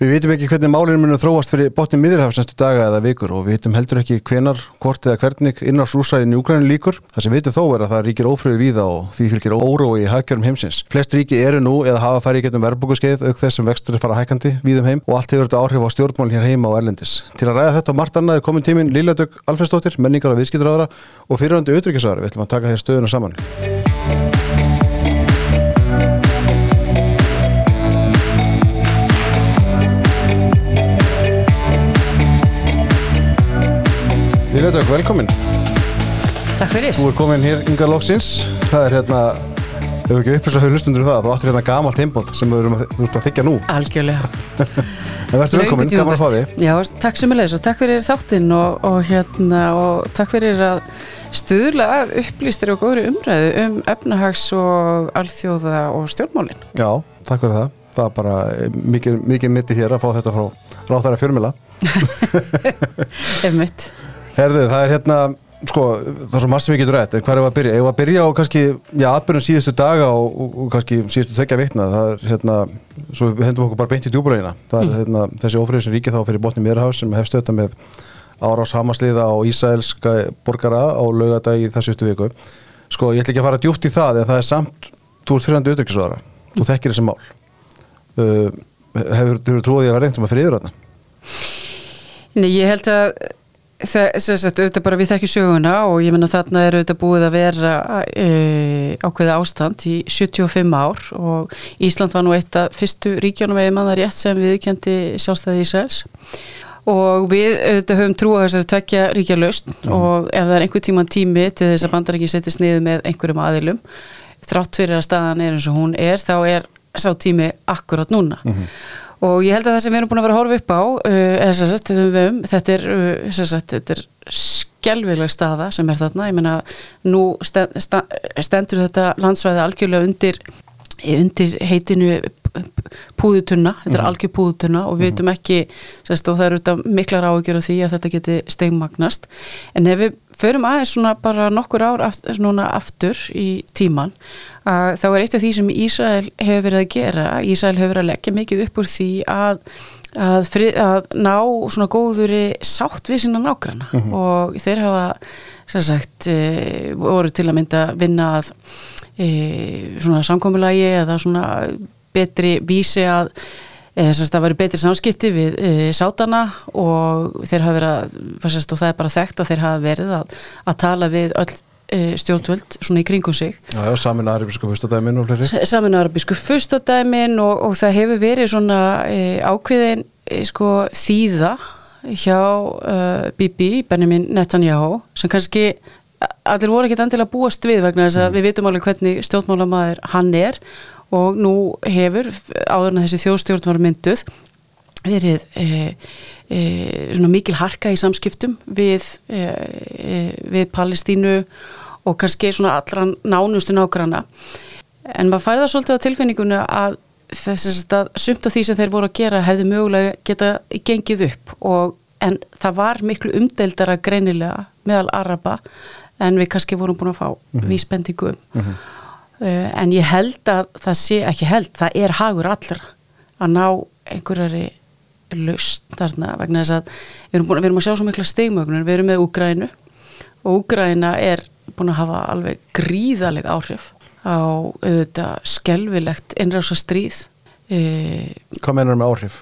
Við vitum ekki hvernig málinu munum þróast fyrir botnið miðurhafs næstu daga eða vikur og við vitum heldur ekki hvenar, hvort eða hvernig innars rúsæðin í Úgrænu líkur. Það sem vitum þó er að það ríkir ófröðu víða og því fylgir órói í hagkjörum heimsins. Flest ríki eru nú eða hafa færið getum verbúkuskeið auk þess sem vextur fara hækandi víðum heim og allt hefur þetta áhrif á stjórnmálin hér heima og erlendis. Til að ræða þetta og margt annað er komin tímin Líladök Alfredsdóttir, menningar og viðskiptaráðara og fyrirhandi auðryggisari. Við ætlum að taka hér stöðuna saman. Liljaðök, velkomin. Takk fyrir. Þú er komin hér yngar loksins. Það er hérna, ef við ekki upplýsa höfðu hlustundur um það, þú áttur hérna gamalt heimbóð sem við erum að, þú ert að þykja nú. Algjörlega. En verður velkomin, gaman að fá því. Já, takk sem ég leiðis og takk fyrir þáttinn og, og hérna og takk fyrir að stuðla að upplýstir og góðri umræðu um efnahags og alþjóða og stjórnmálinn. Já, takk fyrir það. Það er bara mikið, mikið mitti hér að fá þetta frá ráþæra fjörmila. Herðu, það er hérna, sko, það er svo margt sem við getum rætt, en hvað er það að byrja? Ég var að byrja á kannski, já, atbyrjum síðustu daga og, og, og kannski síðustu þekja vikna, það er hérna, svo hendum okkur bara beint í djúbræðina, það er hérna, þessi ofrið sem ríkið þá fyrir botni Mérhás sem hefst auðvitað með árás hamasliða og Ísælska borgara á laugadag í þessu stu viku. Sko, ég ætla ekki að fara djúpt í það, en það er samt, þú ert fyrirhandi mál. Uh? Nei, ég held að auðvitað bara við þekkjum söguna og ég menna þarna er auðvitað búið að vera e, ákveða ástand í 75 ár og Ísland var nú eitt af fyrstu ríkjónum eða manna rétt sem viðkendi sjálfstæði Ísraels. Og við auðvitað höfum trú að þess að tvekja ríkja löst mm. og ef það er einhver tíman tími til þess að bandarækinn setjast niður með einhverjum aðilum þrátt fyrir að staðan er eins og hún er þá er sá tími akkurát núna. Mm -hmm og ég held að það sem við erum búin að vera að horfa upp á uh, sagt, við, þetta er, uh, sagt, er skjálfileg staða sem er þarna, ég menna nú stend, stendur þetta landsvæði algjörlega undir, undir heitinu púðutunna, þetta er mhm. algjör púðutunna og við veitum ekki, sérst, og það eru miklar áhugjur á því að þetta geti steigmagnast en ef við förum aðeins svona bara nokkur ár aftur, aftur í tíman að þá er eitt af því sem Ísrael hefur verið að gera, Ísrael hefur verið að leggja mikið upp úr því að að, frið, að ná svona góðuri sátt við sína nágrana mm -hmm. og þeir hafa sem sagt e, voru til að mynda vinna að e, svona samkommulagi eða svona betri vísi að sem sagt það væri betri samskipti við e, sátana og þeir hafa verið að, og það er bara þekkt að þeir hafa verið að, að tala við öll E, stjórnvöld svona í kringum sig Já, já samin arabísku fyrstadæmin og fleiri Samin arabísku fyrstadæmin og, og það hefur verið svona e, ákveðin sko þýða hjá Bibi, Benjamin Netanyahu sem kannski allir voru ekkit endilega búast við vegna þess að mm. við vitum alveg hvernig stjórnmálamæður hann er og nú hefur áður en þessi þjóðstjórn var mynduð verið e, e, svona mikil harka í samskiptum við, e, við Palestínu og kannski svona allra nánustu nágrana en maður það svolítið á tilfinningunni að þess að sumt af því sem þeir voru að gera hefði mögulega geta gengið upp og en það var miklu umdeildara greinilega meðal Araba en við kannski vorum búin að fá mm -hmm. vísbendingu um mm -hmm. En ég held að það sé ekki held, það er hagur allra að ná einhverjari laust þarna vegna þess að við erum, búin, við erum að sjá svo mikla stegmögnur, við erum með Úgrænu og Úgræna er búin að hafa alveg gríðaleg áhrif á auðvitað skelvilegt innrása stríð e, Hvað meinar með áhrif?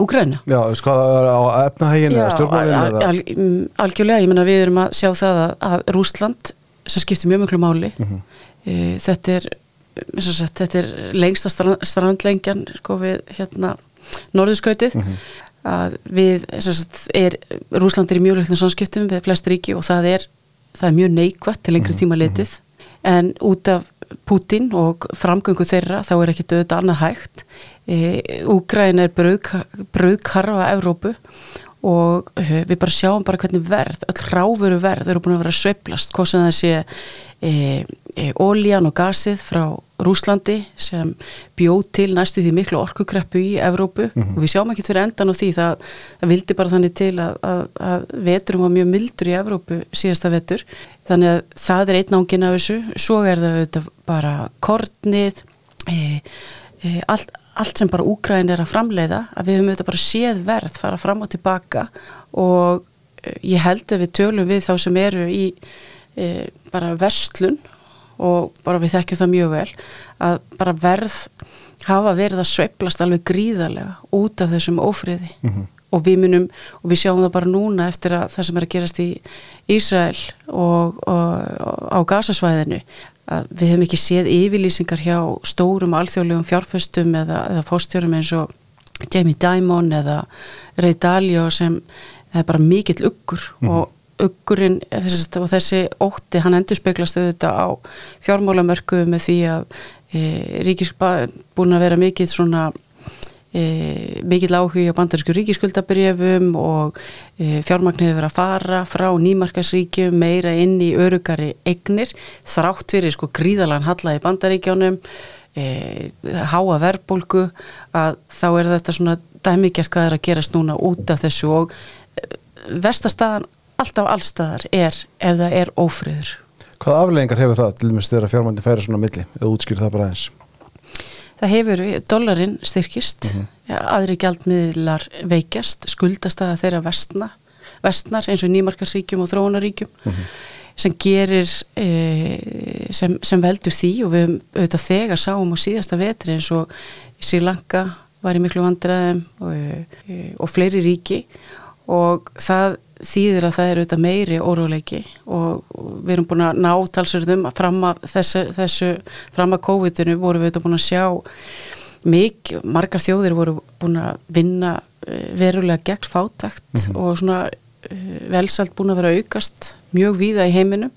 Úgræna Já, hvað er á efnahægin eða stjórnmálinu? Al, al, mm, algjörlega, ég menna við erum að sjá það að, að Rúsland sem skiptir mjög mjög máli mm -hmm. E, þetta er sagt, þetta er lengsta strandlengjan sko við hérna norðurskautið mm -hmm. að við, sagt, er Rúsland er í mjög lögðum samskiptum við flest ríki og það er það er mjög neikvægt til lengri mhm, tíma letið mhm. en út af Putin og framgöngu þeirra þá er ekki döðt annað hægt Úgræn e, er bröðkarfa Evrópu og uh, við bara sjáum bara hvernig verð, öll ráfuru verð eru búin að vera sveiplast, hvað sem það sé e, e, ólíjan og gasið frá Rúslandi sem bjóð til næstu því miklu orkukreppu í Evrópu. Mm -hmm. og við sjáum ekki fyrir endan á því. Það, það vildi bara þannig til að, að, að veturum var mjög mildur í Evrópu síðasta vetur, þannig að það er einn ángin af þessu, svo er það bara kortnið e, e, allt allt sem bara Úgræn er að framleiða. Að við höfum auðvitað bara séð verð fara fram og tilbaka. Og eh, ég held að við tölum við þá sem eru í e, bara verslun og bara við þekkjum það mjög vel að bara verð hafa verið að sveiplast alveg gríðarlega út af þessum ófriði. Og við munum og við sjáum það bara núna eftir að það sem er að gerast í Ísrael og, og, og á gasasvæðinu að við hefum ekki séð yfirlýsingar hjá stórum alþjóðlegum fjárföstum eða, eða fórstjórum eins og Jamie Dimon eða Ray Dalio sem er bara mikill uggur og uggurinn þessi, og þessi ótti hann endur speglast auðvitað á fjármálamörku með því að e, ríkis búin að vera mikill svona e, mikill áhuga á bandarísku ríkiskuldabrjöfum og e, fjármagnir verið að fara frá nýmarkasríkjum meira inn í örugari egnir þrátt fyrir sko gríðalan halla í bandaríkjónum e, háa verbulgu að þá er þetta svona dæmigjart hvað er að gerast núna út af þessu og e, vestastaðan alltaf allstaðar er ef það er ófriður Hvaða afleggingar hefur það til dæmis þegar fjármændi færi svona milli eða útskýr það bara aðeins? Það hefur, dollarin styrkist, mm -hmm. aðri gjaldmiðlar veikjast, skuldastæða þeirra vestna, vestnar eins og nýmarkarsríkjum og þróunaríkjum mm -hmm. sem gerir, e, sem, sem veldur því og við auðvitað þegar sáum á síðasta vetri eins og Sri Lanka var í miklu vandræðum og, e, og fleiri ríki og það þýðir að það er auðvitað meiri óróleiki og við erum búin að ná talsverðum fram að þessu, þessu fram að COVID-inu vorum við auðvitað búin að sjá mikið, margar þjóðir voru búin að vinna verulega gegn fátækt mm -hmm. og svona velsalt búin að vera aukast mjög víða í heiminum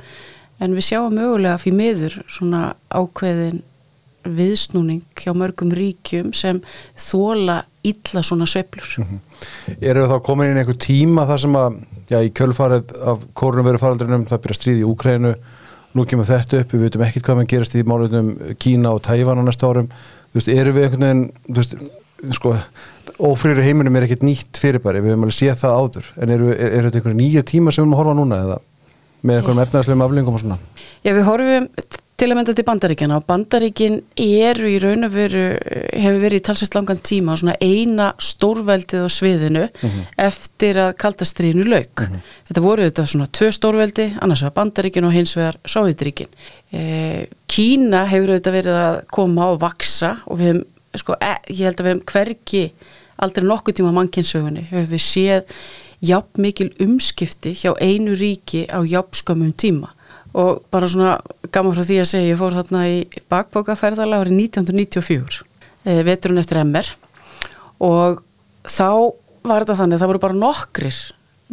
en við sjáum mögulega fyrir miður svona ákveðin viðsnúning hjá mörgum ríkjum sem þóla illa svona sveplur mm -hmm. Eru þá komin inn einhver tíma þar sem að já, í kjölfarið af kórnumveru faraldrinum það byrja stríð í Úkrænu nú kemur þetta upp, við veitum ekkert hvað mann gerast í málunum Kína og Tævan á næsta árum þú veist, eru við einhvern veginn þú veist, sko ófrýri heiminum er ekkert nýtt fyrirbæri, við hefum alveg séð það áður en eru, er, er þetta einhverja nýja tíma sem við erum að horfa núna eða með einhverjum efnaðslegum aflengum og svona? Já, við horfum til að mynda til bandaríkjana og bandaríkin eru í raun og veru hefur verið í talsvægt langan tíma svona eina stórveldið á sviðinu mm -hmm. eftir að kaldastriðinu lauk. Mm -hmm. Þetta voru þetta svona tvö stórveldi, annars var bandaríkin og hins vegar Sovjetríkin. E, Kína hefur auðvitað verið að koma og vaksa og við hefum, sko, e, ég held að við hefum hverki aldrei nokkuð tíma mannkynsögunni hefur við séð jafn mikil umskipti hjá einu ríki á jafnskamum tíma og bara svona gaman frá því að segja ég fór þarna í bakbókaferðala árið 1994 e, veturinn eftir MR og þá var þetta þannig að það voru bara nokkrir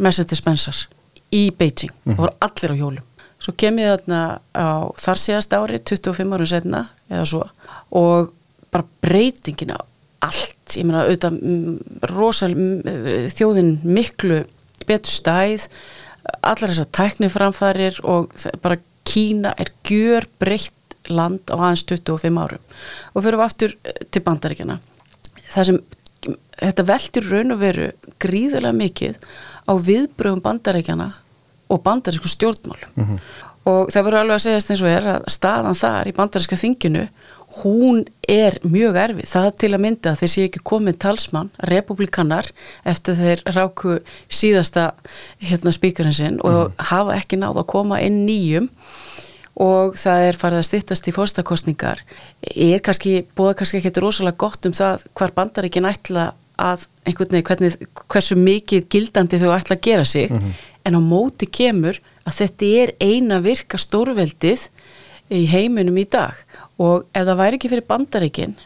message í Beijing, mm -hmm. það voru allir á hjólum. Svo kem ég þarna á þar síðast ári, 25 árum setna eða svo. Og bara breytingin á allt. Ég meina auðvitað rosal þjóðin miklu betur stæð allar þessar tækniframfærir og bara Kína er gjör breytt land á aðeins 25 árum. Og fyrir við aftur eh, til bandaríkjana það sem þetta veldur raun og veru gríðilega mikið á viðbröðum bandaríkjana og bandarísku stjórnmál mm -hmm. Og það verður alveg að segjast eins og er að staðan þar í bandaríska þinginu hún er mjög erfið. Það til að mynda að þeir sé ekki komið talsmann, republikanar, eftir þeir ráku síðasta hérna spíkurinn sinn og mm. hafa ekki náð að koma inn nýjum og það er farið að stittast í fórstakostningar. Er kannski, búða kannski ekki rosalega gott um það hvar bandaríkin ætla að einhvern veginn, hvernig, hversu mikið gildandi þau ætla að gera sig, mm -hmm. En á móti kemur að þetta er eina virka stórveldið í heiminum í dag. Og ef það væri ekki fyrir bandaríkin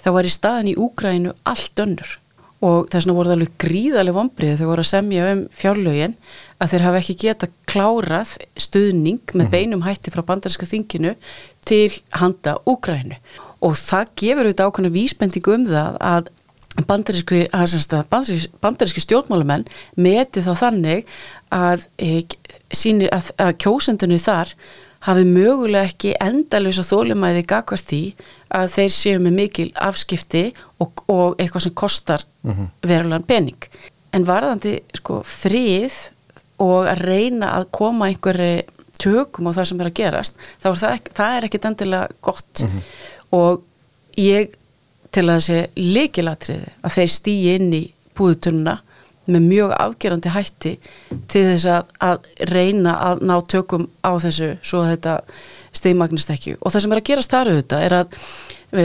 þá var í staðin í Úgrænu allt önnur. Og þess vegna voru það alveg gríðarlega vonbrið þau voru að semja um fjárlögin að þeir hafa ekki geta klárað stuðning með mhm. beinum hætti frá bandaríska þinginu til handa Úgrænu og það gefur auðvitað ákvæmlega vísbendingu um það að bandaríski, bandaríski stjórnmálumenn meti þá þannig að, eh, að, að kjósendunni þar hafi mögulega ekki endalösa þólumæði gagvart því að þeir séu með mikil afskipti og, og eitthvað sem kostar mm -hmm. verulegan pening. En varðandi sko, frið og að reyna að koma einhverju tökum á það sem er að gerast, þá er það, það er ekkit endilega gott mm -hmm. og ég til að þessi leikilatriði að þeir stýi inn í búðutununa með mjög afgerandi hætti til þess að, að reyna að ná tökum á þessu svo að þetta stegmagnist ekki. Og það sem er að gerast þar auðvitað er að e,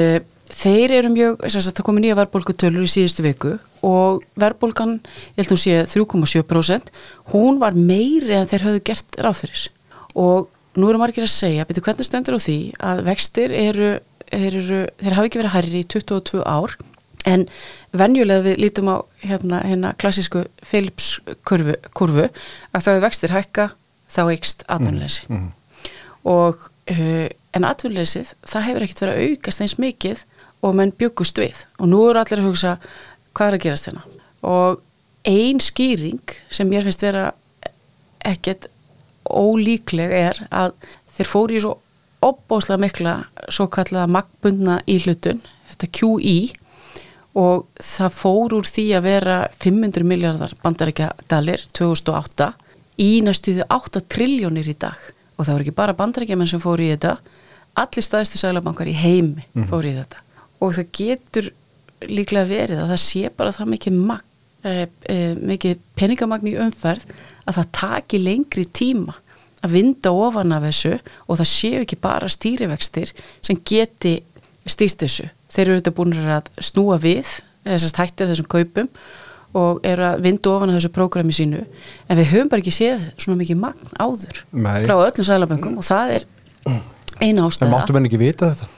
þeir eru mjög, það komi nýja verðbólkutölur í síðustu viku og verðbólkan, ég held að hún sé 3,7% hún var meiri en þeir höfðu gert ráðfyrir og nú eru margir að segja, betur hvernig stendur á því að vextir eru, eru þeir hafi ekki verið hærri í 22 ár en venjulega við lítum á hérna, hérna klassísku Philips kurvu, kurvu að þá er vextir hækka þá eikst atvinnuleysi. mm, mm. og uh, en atvinnuleysið það hefur ekkert verið að aukast eins mikið og menn byggust við. Og nú eru allir að hugsa hvað er að gerast hérna? Og ein skýring sem ég finnst vera ekkert ólíkleg er að þeir fóri í svo opbóslega mikla svo kallaða magbundna í hlutun þetta QI og það fór úr því að vera 500 miljardar bandarækja dalir 2008 í næstuðu 8 triljónir í dag og það voru ekki bara bandarækja menn sem fór í þetta allir staðistu sælabankar í heimi mm -hmm. fór í þetta og það getur líklega verið að það sé bara það mikið, e, e, mikið peningamagn í umferð að það taki lengri tíma að vinda ofan af þessu og það séu ekki bara stýrivextir sem geti stýst þessu þeir eru þetta búin að snúa við þessast hættir þessum kaupum og eru að vindu ofan þessu prógrami sínu en við höfum bara ekki séð svona mikið magn áður Nei. frá öllum sæðlaböngum og það er eina ástæða En máttu menn ekki vita þetta?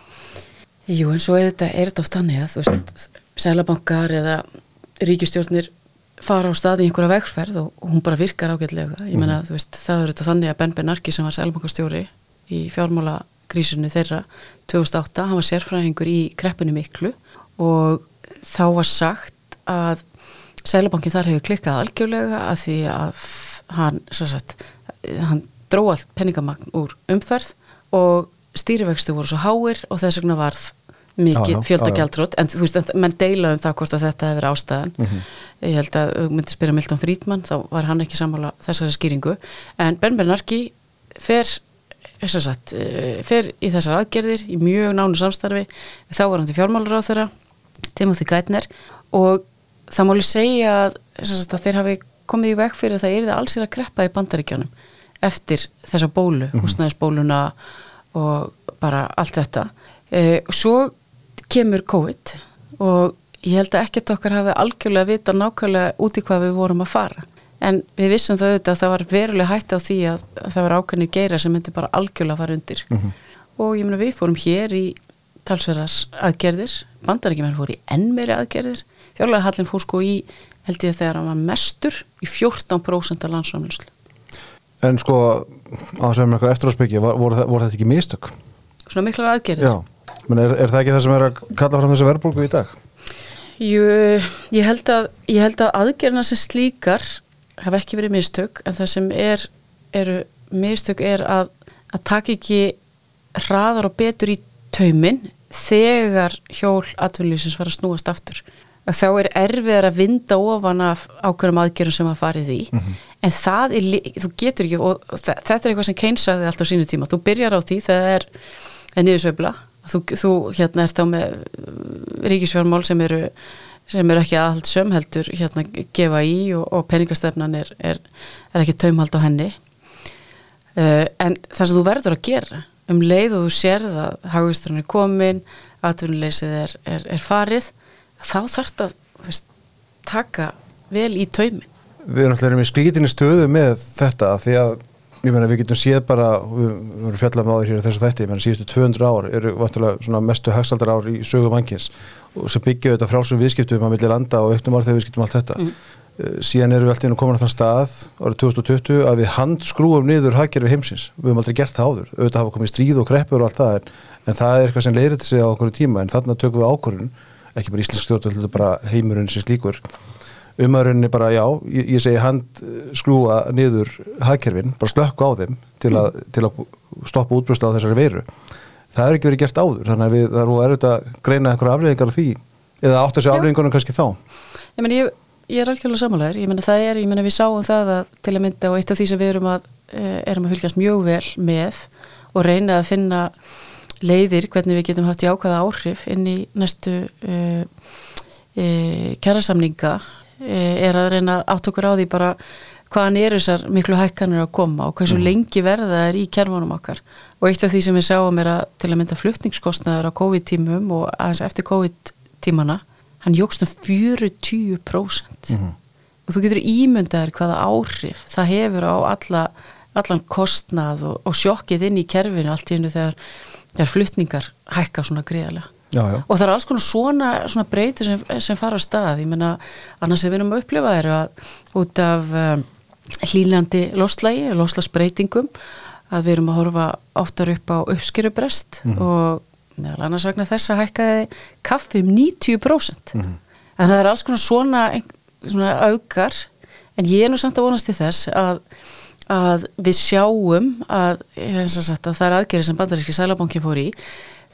Jú en svo er þetta, er þetta oft þannig að þú veist, sæðlabankar eða ríkistjórnir fara á staði í einhverja vegferð og hún bara virkar ágætlega ég menna mm. þú veist, það er þetta þannig að Ben Benarki sem var sæðlabankastjóri í fjármála krísunni þeirra 2008, hann var sérfræðingur í kreppinu miklu og þá var sagt að Sælabankin þar hefur klikkað algjörlega að því að hann, sagt, hann dró allt penningamagn úr umferð og stýrivextu voru svo háir og þess vegna varð mikið fjöldagjaldrótt en þú veist, menn deila um það hvort að þetta hefur ástæðan. Mm -hmm. ég held að, þú myndir spyrja Milton Friedman þá var hann ekki sammála þessari skýringu. En Ben Bernarki fer sagt, eh, fer í þessar aðgerðir í mjög nánu samstarfi þá var hann til fjármálur á þeirra Timothy Geithner. Og það máli segja að, sagt, að þeir hafi komið í veg fyrir að það er það alls er að greppa í bandaríkjónum eftir þessa bólu, mm -hmm. húsnæðisbóluna og bara allt þetta. E, og svo kemur COVID og ég held að ekkert okkar hafi algjörlega vita nákvæmlega út í hvað við vorum að fara. En við vissum þau auðvitað að það var veruleg hætti á því að, að það var ákveðinir geira sem myndi bara algjörlega fara undir. Mm -hmm. og ég meina við fórum hér í talsverðars aðgerðir. Bandarækjumenn fór í enn meiri aðgerðir. Fjárlega hallin fór sko í held ég þegar hann var mestur í 14% af landsframlöslu En sko á að segja mér eitthvað eftir áspeki voru, voru þetta ekki mistök? Svona miklar aðgerðir? Já, menn er, er það ekki það sem er að kalla fram þessu verðbólku í dag? Jú, ég held að, að aðgerðina sem slíkar hafa ekki verið mistök en það sem er, eru mistök er að, að taka ekki hraðar og betur í taumin þegar hjól atvinnlýsins var að snúast aftur að þá er erfiðar að vinda ofan af ákveðum aðgerðum sem að farið í mm -hmm. en það er, þú getur ekki og þetta er eitthvað sem keinsaði allt á sínu tíma þú byrjar á því það er, er niðursveifla, þú, þú hérna er þá með ríkisfjármál sem eru sem eru ekki aðhaldsum heldur hérna gefa í og, og peningastefnan er, er, er ekki taumhald á henni uh, en það sem þú verður að gera um leið og þú sérð að hagustrann er komin, atvinnuleysið er, er, farið, þá þarf þetta að taka vel í taumin. Við erum alltaf með skrítinni stöðu með þetta því að meina, við getum séð bara, við vorum fjallað með áður hér þessu þætti, menn síðustu 200 ár eru vantilega mestu hagsaldar ár í sögum vangins og sem byggja þetta frálsum viðskiptum að milli landa og auknum ár þegar við skiptum allt þetta. Mm. Eh, síðan erum við alltaf inn og komin á þann stað árið 2020 að við handskrúum niður hagkerfi heimsins, við hefum aldrei gert það áður auðvitað hafa komið stríð og kreppur og allt það en, en það er eitthvað sem leirir sig á okkur tíma en þarna tökum við ákvörðun, ekki bara íslensk stjórn bara heimurinn sem slíkur umhverjunni bara já, ég, ég segi handskrúa niður hagkerfin, bara slökku á þeim til að, mm. til að stoppa útbrösta á þessari veiru. Það er ekki verið gert áður, þannig að við, það er auðvitað að greina einhverja afleggingar af því eða átt að sé afleggingunum kannski þá. Ég menn, ég ég er algjörlega samanlegar, ég menna það er, ég menna við sáum það að til að mynda og eitt af því sem við erum að, eh, erum að fylgjast mjög vel með og reyna að finna leiðir hvernig við getum haft jákvæða áhrif inn í næstu uh, uh, kjærasamninga uh, er að reyna átt okkur á því bara hvaðan er þessar miklu hækkanir að koma og hversu lengi verða það er í kjærmánum okkar. Og eitt af því sem við sáum er að til að mynda flutningskostnaður á COVID-tímum og aðeins eftir COVID-tímana hann jógst um 40% og þú getur ímyndaður hvaða áhrif það hefur á alla, allan kostnað og, og sjokkið inn í kerfinu allt í hennu þegar, þegar flutningar hækka svona greiðlega Já, já. og það er alls konar svona, svona breyti sem, sem fara á stað, ég menna annars sem við erum að upplifa er að út af um, hlýlandi loslægi, loslasbreytingum að við erum að horfa oftar upp á uppskerubrest og meðal annars vegna þess að hækkaði kaffi um 90% en það er alls konar svona, svona aukar en ég er nú samt að vonast til þess að, að við sjáum að, sagt, að það er aðgerið sem bandaríski sælabanki fór í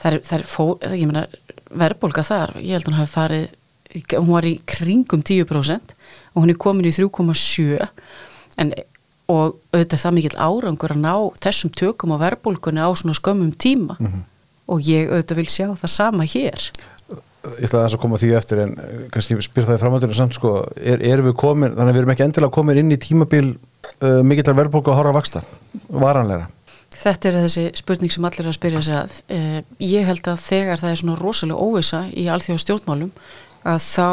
það er, er fór, ég meina verðbólka þar, ég held að hún hafi farið hún var í kringum 10% og hún er komin í 3,7 en og auðvitað það mikill árangur að ná þessum tökum á verðbólkunni á svona skömmum tíma. Og ég auðvitað vil sjá það sama hér. Ég ætla að að koma því eftir en eh, kannski spyr það í framöndunum samt sko, er, erum við komin, þannig að við erum ekki endilega komin inn í tímabil uh, mikillar verðbólku að horfa að vaksta, varanlega Þetta er þessi spurning sem allir er að spyrja sig að eh, ég held að þegar það er svona rosalega óvisa í alþjóða stjórnmálum að þá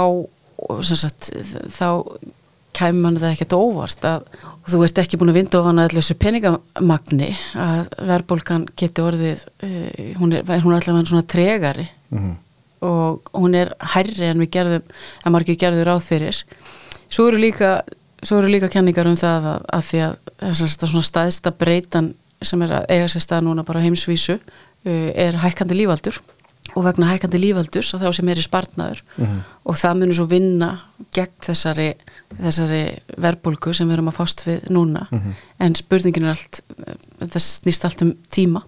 sagt, þá kæmi mann það ekkert óvart að þú ert ekki búin að vinda ofan að þessu peningamagni að verðbólkan geti orðið eh, hún er, hún er allavega svona tregari Mhm. og hún er hærri en við gerðum að margir gerður ráð fyrir svo eru líka svo eru líka kenningar um það að, að því að þess að svona staðista breytan sem er að eiga sér stað núna bara heimsvísu uh, er hækkandi lífaldur. Og vegna hækkandi lífaldurs og þá sem er í spartnaður og það munur svo vinna gegn þessari, þessari verbulgu sem við erum að fást við núna. En spurningin er allt þetta snýst allt um tíma.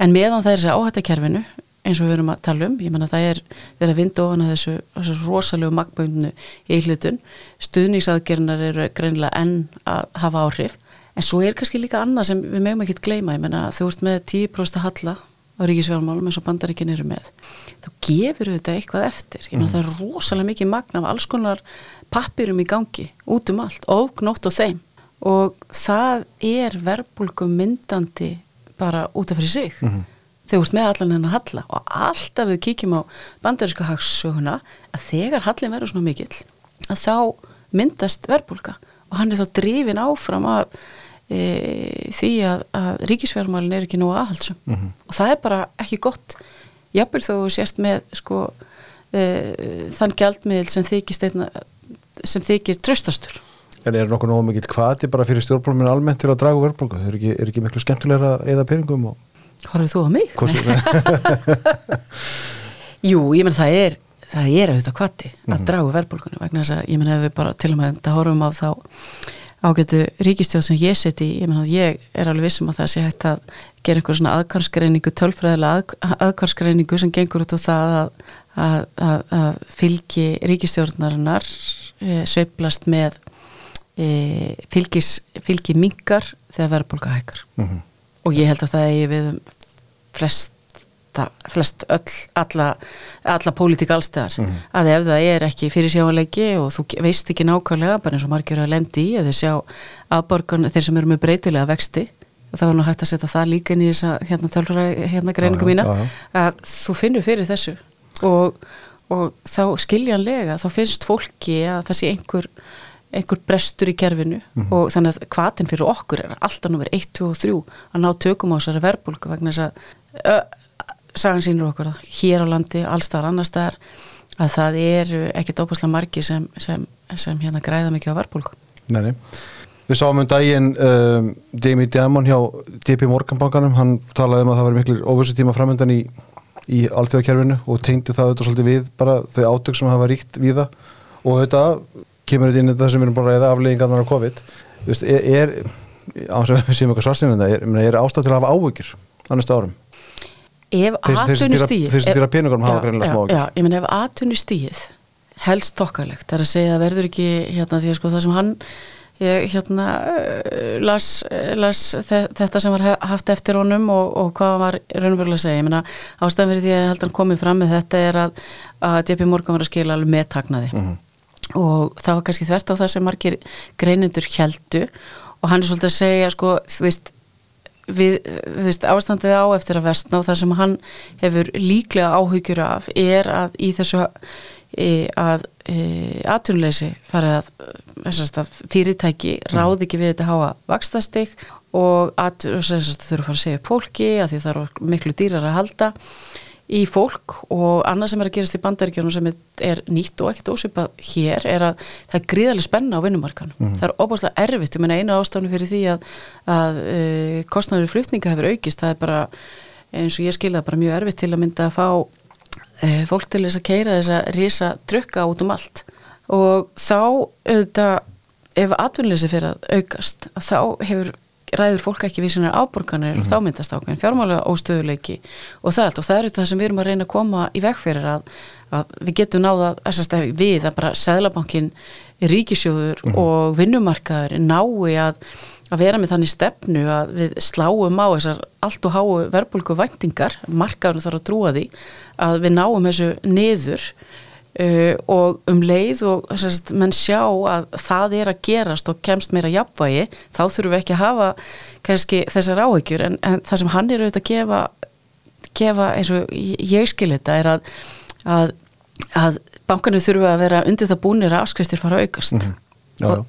En meðan það er þessi áhættakerfinu eins og við erum að tala um, ég menna það er verið að vinda ofan að þessu, þessu rosalegu magböndinu í hlutun stuðningsaðgernar eru greinilega enn að hafa áhrif, en svo er kannski líka annað sem við meðum ekki gleyma, ég menna þú ert með 10% halla á ríkisfjármálum eins og bandaríkin eru með. Þá gefur þetta eitthvað eftir. Ég menna það er rosalega mikið magna af alls konar pappirum í gangi út um allt, ofgnótt og þeim. Og það er verbulgum myndandi bara út af fyrir sig. Þegar þú ert með allan hennar halla. Og alltaf við kíkjum á bandaríska hagsöguna að þegar hallin verður svona mikill að þá myndast verbulga og hann er þá drifin áfram af e, því að, að ríkisfjármálin er ekki nú aðhaldsum og það er bara ekki gott jafnvel þó þú sést með sko e, þann gjaldmiðl sem þykist einna, sem þykir tröstastur En er nokkuð nógu mikill kvati bara fyrir stjórnbólminn almennt til að draga úr verðbólgu? Er er ekki miklu skemmtilegra að eða peningum og Horfðu þú á mig? Jú, ég menn það er það er auðvitað kvati að draga úr verðbólkunni vegna þess að ég menn ef við bara til og með þetta horfum á þá ágætu ríkistjóð sem ég seti í, ég menn að ég er alveg vissum að það sé hægt að gera einhver svona aðkvarsgreiningu, tölfræðilega að, aðkvarsgreiningu sem gengur út á það að, að, að, að fylgi ríkistjórnarinnar e, sveiflast með e, fylgis, fylgi mingar þegar verðbólka hækkar Mhm. og ég held að það eigi við um flesta, flest öll, alla, alla pólitík allstæðar að ef það er ekki fyrir sjáanleiki og þú veist ekki nákvæmlega bara eins og margir að lendi í að þeir sjá afborgun, þeir sem eru með breytilega vexti og það var nú hægt að setja það líka inn í þessa hérna tölfra hérna greiningu mína já, já. að þú finnur fyrir þessu. Og, og þá skiljanlega þá finnst fólki að það sé einhver einhver brestur í kerfinu. Og þannig að hvatin fyrir okkur er alltaf nummer 1, 2 og 3 að ná tökum á þessari verbulgu vegna þess að sagan sínur okkur að hér á landi, allstaðar annar staðar að það eru ekkert óbúslega margi sem, sem, sem hérna græða mikið á verbulgu Nei, nei. Við sáum um daginn um, Jamie Dimon hjá DP Morganbankanum, hann talaði um að það var miklu óvissu tíma framöndan í, í alþjóðakerfinu og tengdi það auðvitað svolítið við bara þau átök sem hafa ríkt við það og auðvitað kemur þetta inn í það sem við erum bara ræða afleggingarnar á COVID. Þú veist, er, á þess að við séum eitthvað svarsinn en það er, er ástæð til að hafa áhyggjur á næsta árum ef Þeir- þeir sem stýra peningunum hafa greinilega smá já, ég menn ef atvinnustíð helst tokkalegt, það er að segja að verður ekki hérna því að sko það sem hann ég hérna uh, las, las þetta sem var haft eftir honum og, og hvað var raunverulega að segja, ég meina ástæðan fyrir því að ég held að hann komið fram með þetta er að, að JP Morgan var að skila alveg meðtaknaði mm -hmm. og það var kannski þvert á það sem margir greinundur heldu og hann er svolítið að segja sko, þú veist við, þú veist, ástandið á eftir að vestna og það sem hann hefur líklega áhugjur af er að í þessu e, að e, atvinnuleysi farið að, að fyrirtæki mm. ráði ekki við þetta háa vakstastig og að þurfa að segja upp fólki að því það eru miklu dýrar að halda í fólk og annað sem er að gerast í bandaríkjónum sem er nýtt og ekkert ósipað hér er að það er gríðarlega spenna á vinnumarkanum. Mm. Það er óbúslega erfitt, ég menna einu ástafnu fyrir því að, að uh, kostnæður flutninga hefur aukist, það er bara eins og ég skilða bara mjög erfitt til að mynda að fá uh, fólk til þess að keira þess að risa trukka út um allt og þá auðvitað ef atvinnleysi fyrir að aukast þá hefur ræður fólk ekki við sínar áborganir mm -hmm. og þá myndast ákveðin fjármálega óstöðuleiki og það og það eru það sem við erum að reyna að koma í vegferðir að, að við getum náða að við að bara Sæðlabankin ríkisjóður mm -hmm. og vinnumarkaður nái að, að vera með þannig stefnu að við sláum á þessar allt og háu verbulgu væntingar markaðurinn þarf að trúa því að við náum þessu niður Uh, og um leið og sérst, menn sjá að það er að gerast og kemst meira jafnvægi þá þurfum við ekki að hafa kannski þessar áhyggjur. En, en það sem hann er auðvitað að gefa, gefa eins og ég skil þetta er að, að, að bankanir þurfa að vera undir það búinir að afskriftir fara að aukast. Mm -hmm. Já, já. Já,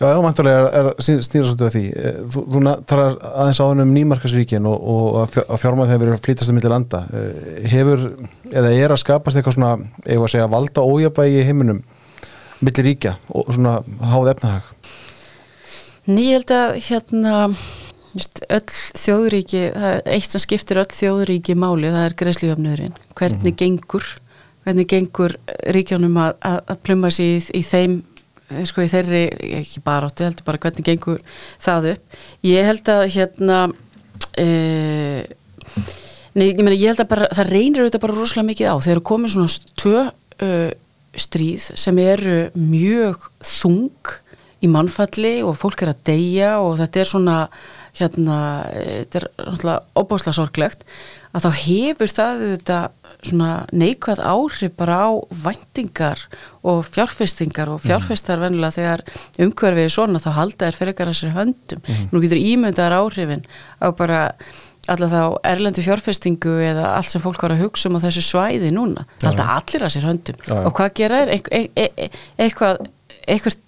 já, mæntalega er, er stýra svolítið af því. Eh, þú, þú talar aðeins á hann um nýmarkasríkin og, og að fjármæð hefur verið að flýtast um millir landa. Eh, hefur, eða er að skapast eitthvað svona, eða að segja, valda ójabægi í heiminum millir ríkja og svona háð efnahag? Ný, ég held að hérna, öll þjóðuríki, það er eitt sem skiptir öll þjóðuríki máli, það er greiðslujöfnurinn. Hvernig mm -hmm. gengur, hvernig gengur ríkjónum að, að, að pluma sér í, í þeim sko í þeirri, ekki bara áttu, heldur bara hvernig gengur það upp. Ég held að hérna e, nei, ég meina, ég held að bara það reynir auðvitað bara rosalega mikið á. Þeir eru komið svona tvö uh, stríð sem eru mjög þung í mannfalli og fólk er að deyja og þetta er svona hérna, þetta er náttúrulega óbáslega sorglegt að þá hefur það svona neikvæð áhrif bara á vendingar og fjárfestingar og mhm. fjárfestar mm. vennilega þegar umhverfið er svona þá halda er fyrir ykkar að sér höndum mm. nú getur ímyndaðar áhrifin á bara alltaf þá erlendu fjárfestingu eða allt sem fólk var að hugsa um á þessu svæði núna, ja. alltaf allir að sér höndum ja. og hvað gera er e e e eitthvað eitthvað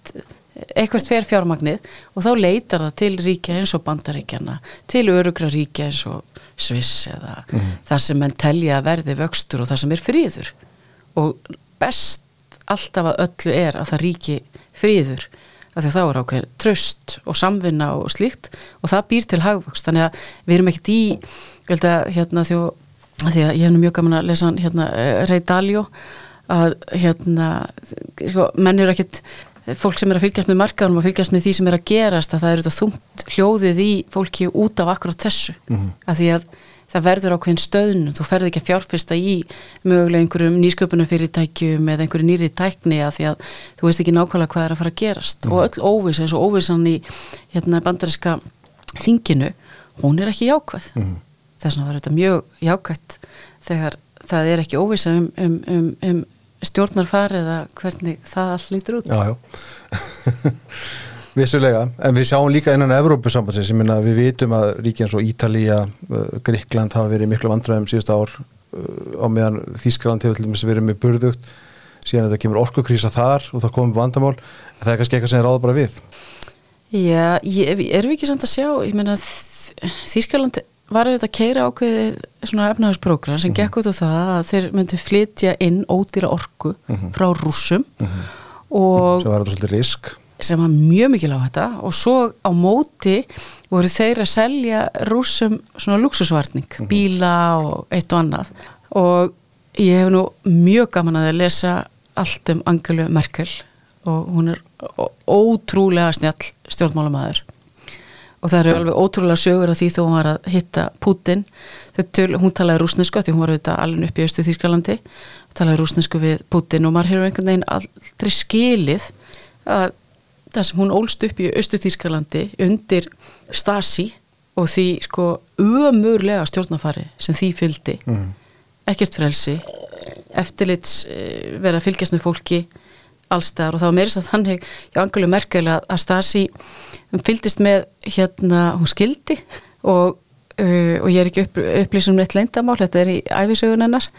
eitthvað fer fjármagnið og þá leitar það til ríkja eins og bandaríkjana til örugra ríkja eins og Sviss eða mm það sem menn telja að verði vöxtur og það sem er fríður og best alltaf að öllu er að það ríki fríður að því að þá er ákveð tröst og samvinna og slíkt og það býr til hagvöxt. Þannig að við erum ekkert í ég held að hérna þjó því að ég hef mjög gaman að lesa hérna Rey Dalio að hérna sko, menn eru ekkert fólk sem er að fylgjast með markaðunum og fylgjast með því sem er að gerast að það eru þetta þungt hljóðið í fólki út af akkurat þessu mm -hmm. að því að það verður ákveðin stöðn þú ferði ekki að fjárfesta í mögulega einhverjum nýsköpunafyrirtækjum eða einhverju nýri tækni að því að þú veist ekki nákvæmlega hvað er að fara að gerast mm -hmm. og öll óviss eins og óvissan í hérna, bandariska þinginu hún er ekki jákvæð mm -hmm. þess vegna var þetta mjög jákvæð þegar það er ekki óvissa um, um, um, um stjórnar farið eða hvernig það all lítur út? Já, já. Vissulega, en við sjáum líka innan Evrópusambansins, ég minna við vitum að ríkja eins og Ítalija, uh, Gríkland hafa verið miklu vandræðum síðust ár uh, á meðan Þískland hefur til dæmis verið með burðugt, síðan þetta kemur orkukrísa þar og það komur vandamál en það er kannski eitthvað sem er ráða bara við. Já, ég, erum við ekki samt að sjá ég menna Þískland var auðvitað að keira ákveðið svona efnahagsprogram sem -hmm. gekk út á það að þeir myndu flytja inn ódýra orku -hmm. frá rúsum -hmm. og sem var þetta svolítið risk sem var mjög mikil á þetta og svo á móti voru þeir að selja rúsum svona luxusvarning mhm. bíla og eitt og annað og ég hef nú mjög gaman að lesa allt um Angelu Merkel og hún er ótrúlega snjall stjórnmálamæður og það eru alveg ótrúlega sögur af því þó hún var að hitta Putin töl, hún talaði rúsnesku því hún var auðvitað alveg upp í Östu Þýrskalandi talaði rúsnesku við Putin og maður hefur einhvern veginn aldrei skilið að það sem hún ólst upp í Östu-Þýskalandi undir Stasi og því sko ömurlega stjórnafari sem því fylgdi. Mhm. ekkert frelsi eftirlits eh, vera fylgjast með fólki allstaðar og það var meirist að þannig hjá Angelu Merkel að, Stasi um fylgdist með hérna hún skildi og, uh, og ég er ekki upp, upplýsum neitt leyndamál, þetta er í æfisögun hennar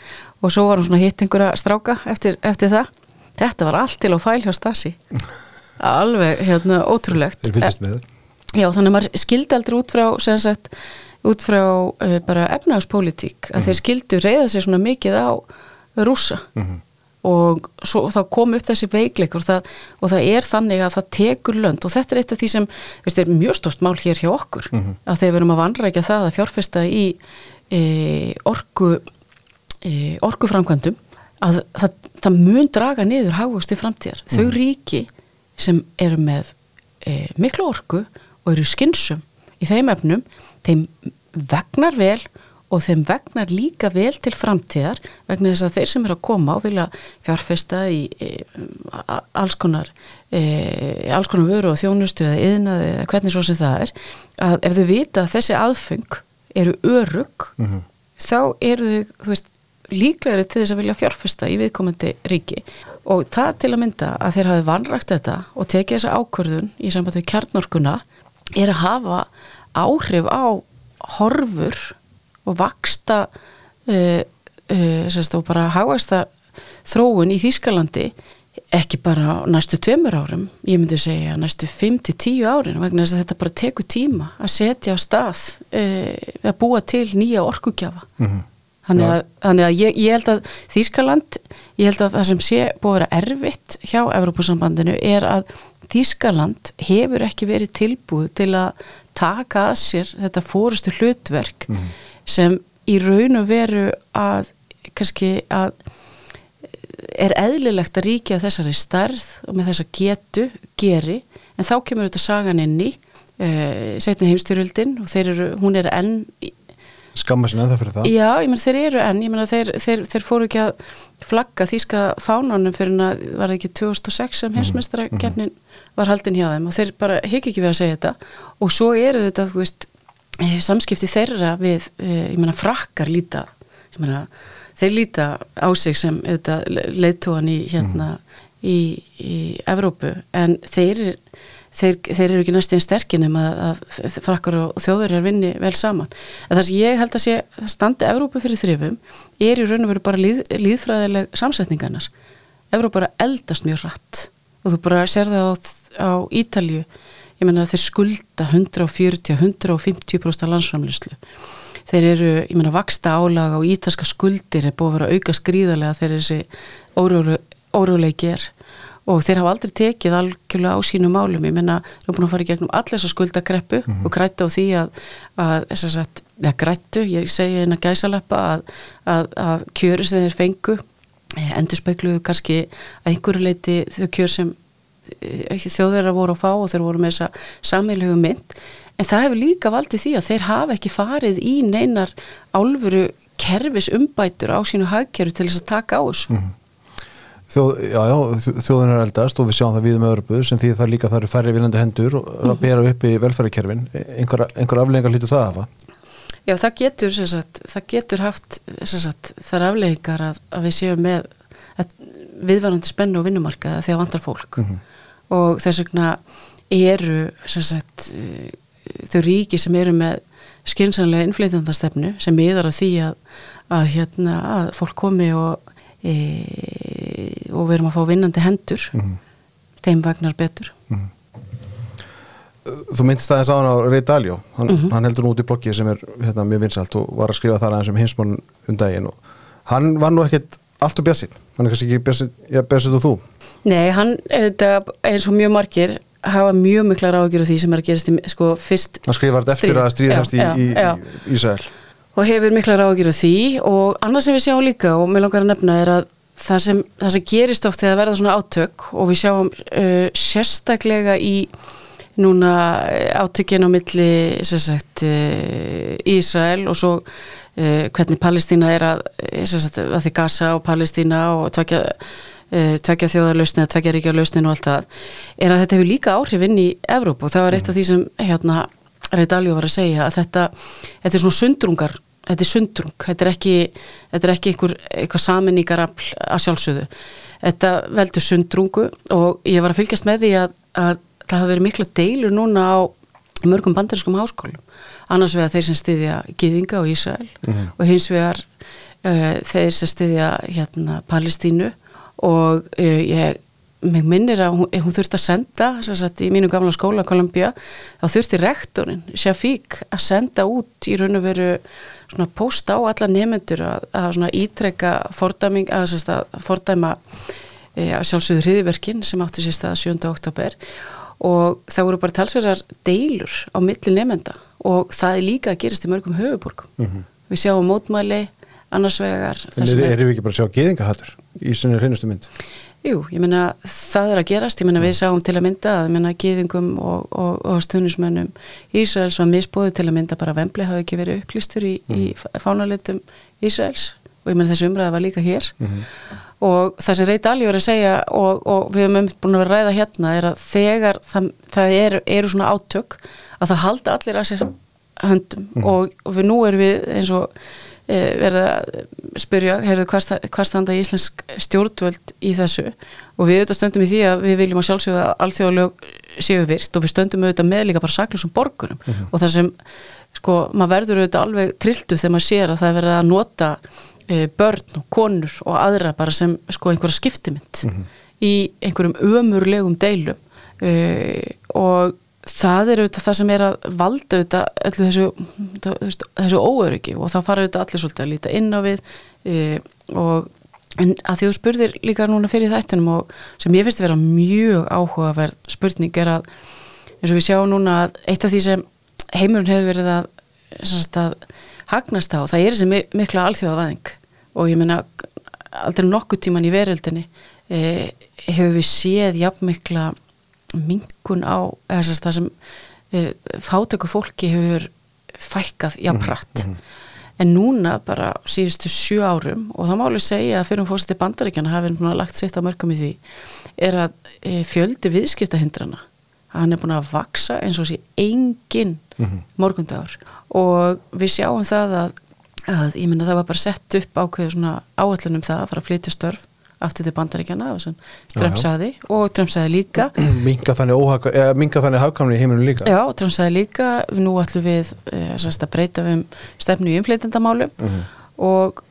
og svo var hún svona hitt einhverja stráka eftir, eftir það. Þetta var allt til á fæl hjá Stasi. Alveg hérna ótrúlegt. Þeir fylgist með. Þér Já, þannig að maður skildi aldrei út frá sem sagt, út frá uh, bara efnagspólitík að þeir skildu reyða sér svona mikið á rússa og svo, þá kom upp þessi veikleikur og það, og það er þannig að það tekur lönd og þetta er eitt af því sem veist, er mjög stort mál hér hjá okkur að þeir verum að vanrækja það að fjárfesta í e, orku e, orkuframkvæmdum að það, það mun draga niður hagvöxt í framtíðar. Þau ríki sem eru með e, miklu orku og eru skynsum í þeim efnum, þeim vegnar vel og þeim vegnar líka vel til framtíðar vegna þess að þeir sem eru að koma og vilja fjárfesta í e, alls konar e, alls konar vöru og þjónustu eða yðnaði eða hvernig svo sem það er að ef þau vita að þessi aðfeng eru örug þá eru þau, þú veist, líklegri til þess að vilja fjárfesta í viðkomandi ríki. Og það til að mynda að þeir hafi vanrækt þetta og tekið þessa ákvörðun í samband við kjarnorkuna er að hafa áhrif á horfur og vaksta uh, uh, sérst, og bara hagasta þróun í Þýskalandi ekki bara næstu tveimur árum ég myndi segja næstu 5-10 árin vegna þess að þetta bara tekur tíma að setja á stað uh, að búa til nýja orkugjafa. Þannig að, þannig að ég, ég held að Þýskaland, ég held að það sem sé búið að vera erfitt hjá Evrópusambandinu er að Þýskaland hefur ekki verið tilbúið til að taka að sér þetta fórustu hlutverk sem í raun og veru að kannski að er eðlilegt að ríkja þessari stærð og með þessa getu geri en þá kemur þetta sagan inn í uh, setni heimstyrjöldin og þeir eru, hún er enn skamma sinna ennþá fyrir það. Já, ég menn þeir eru enn, ég menn þeir, þeir, þeir fóru ekki að flagga þýska fánanum fyrir að var það ekki 2006 sem heimsmeistra var haldin hjá þeim og þeir bara higg ekki við að segja þetta. Og svo eru þetta, þú veist, eh, samskipti þeirra við, eh, ég menna frakkar líta, ég menna þeir líta á sig sem leiðtóan í hérna í, í Evrópu en þeir Þeir, þeir eru ekki næstum sterkinum að, að frakkar og þjóður er vinni vel saman. En það sem ég held að sé að standi Evrópu fyrir þrifum er í raun og veru bara líð, líðfræðileg samsetningarnar. Evrópa bara eldast mjög rætt og þú bara sér það á, á Ítalju, ég menna þeir skulda 140-150% landsframlýslu. Þeir eru, ég menna, vaksta álaga og ítalska skuldir er búið að vera auka skrýðarlega þegar þessi óróleiki er og þeir hafa aldrei tekið algjörlega á sínu málum, ég menna, þeir hafa búin að fara í gegnum allir þessa skuldakreppu mm -hmm. og grættu á því að, að þess að, ja, grættu, ég segi eina gæsaleppa að, að, að kjöru sem þeir fengu endur speikluðu kannski að einhverju leiti þau kjör sem þjóðverðar voru að fá og þeir voru með þessa sammeilhegu mynd, en það hefur líka valdið því að þeir hafa ekki farið í neinar álfuru kerfis umbætur á sínu hagkerfi til þess að taka á þessu. Mm -hmm. Þjóð, já, já, þjóðin er eldast og við sjáum það við með örbu sem því það líka það eru færri viljandi hendur að bera upp í velferðarkerfin. Einhver, einhver afleggingar lítur það að hafa? Já, það getur, sagt, það getur haft sagt, þar afleggingar að, að við séum með viðvarandi spennu og vinnumarka þegar vantar fólk. Mm -hmm. Og þess vegna eru sagt, þau ríki sem eru með skynsanlega innflytjandastefnu sem miðar að því að, að, hérna, að fólk komi og e, og við erum að fá vinnandi hendur mm -hmm. þeim vagnar betur mm -hmm. Þú myndist aðeins á hann á Rey Dalio hann, mm -hmm. hann heldur nú út í bloggi sem er hérna, mjög vinsalt og var að skrifa þar aðeins um heimsmálun um daginn og hann var nú ekkert allt og bjassinn, hann er kannski ekki bjassinn og þú Nei, hann eins og mjög margir hafa mjög mikla ráðgjur af því sem er að gerast í sko fyrst hann skrifar eftir að stríða hefst í, í, í Ísæl og hefur mikla ráðgjur af því. Og annað sem við sjáum líka og mér langar að nefna er að það sem, það sem gerist oft þegar verða svona átök og við sjáum uh, sérstaklega í núna átökin á milli sagt, uh, Ísrael og svo uh, hvernig Palestína er að, sagt, að því Gaza og Palestína og tvekja uh, tvekja þjóðarlausni eða tvekja ríkja lausnin og allt það er að þetta hefur líka áhrif inn í Evróp og það var eitt af því sem hérna Reit Aljó var að segja að þetta, þetta er svona sundrungar þetta er sundrung, þetta er ekki þetta er ekki einhver, einhver saminníkar að sjálfsögðu. Þetta veldur sundrungu og ég var að fylgjast með því að, að það hafa verið miklu deilur núna á mörgum bandariskum háskólum. Annars vegar þeir sem styðja Gýðinga og Ísrael mm -hmm. og hins vegar uh, þeir sem styðja hérna, Palestínu og uh, ég mig minnir að hún, hún þurfti að senda sagt, í mínu gamla skóla Kolumbia þá þurfti rektorinn, Shafík að senda út í raun og veru svona post á alla nefnendur að, að svona ítrekka fordæming að, að fordæma e, sjálfsögður hriðiverkin sem átti sérst að 7. oktober og það voru bara talsverðar deilur á milli nefnda og það er líka að gerast í mörgum höfuborgum mm -hmm. við sjáum mótmæli annars vegar En erum er við ekki bara að sjá geðingahattur í svona hreinustu mynd? Jú, ég menna það er að gerast, ég menna við sáum til að mynda að menna geðingum og, og, og stuðnismönnum Ísraels var misbóðu til að mynda bara Vembli hafi ekki verið upplýstur í, mm. í fánalitum Ísraels og ég menna þessu umræða var líka hér mm -hmm. og það sem Reit Alí var að segja og, og við hefum búin að vera ræða hérna er að þegar það, það eru, eru svona átök að það halda allir að sér höndum mm -hmm. og, og við nú erum við eins og e, verða að spyrja, heyrðu, hvað standa íslensk stjórnvöld í þessu og við auðvitað stöndum í því að við viljum að sjálfsögja að alþjóðalög séu virst og við stöndum auðvitað með líka bara saklusum borgurum mm -hmm. og það sem, sko, maður verður auðvitað alveg trilltu þegar maður sér að það er verið að nota e, börn og konur og aðra bara sem, sko, einhverja skiptimind mm -hmm. í einhverjum ömurlegum deilum e, og það er auðvitað það sem er að valda auðvitað öllu þessu, þessu óöryggi og þá fara auðvitað allir svolítið að líta inn á við e, og en að þú spurðir líka núna fyrir þættunum og sem ég finnst að vera mjög áhugaverð spurning er að eins og við sjáum núna að eitt af því sem heimurinn hefur verið að, að hagnast á, það er þessi mikla alþjóðavæðing. Og ég menna aldrei nokkuð tíman í veröldinni e, hefur við séð jafn mikla mingun á þess að það sem e, fátöku fólki hefur fækkað jáprætt mm -hmm. en núna bara síðustu sjú árum og það máli segja að fyrir um fórseti bandaríkjana hafi lagt sitt á mörgum í því er að e, fjöldi viðskiptahindrana hann er búin að vaksa eins og sé engin mm -hmm. morgundagur og við sjáum það að, að ég minna það var bara sett upp ákveðu svona áallunum það að fara að flytja störf aftur til bandaríkjana Trump saði og Trump saði líka minga þannig, þannig hafkamni í heiminum líka já, Trump saði líka nú ætlum við e, að breyta um stefnu í umfleytendamálum mhm. -huh. og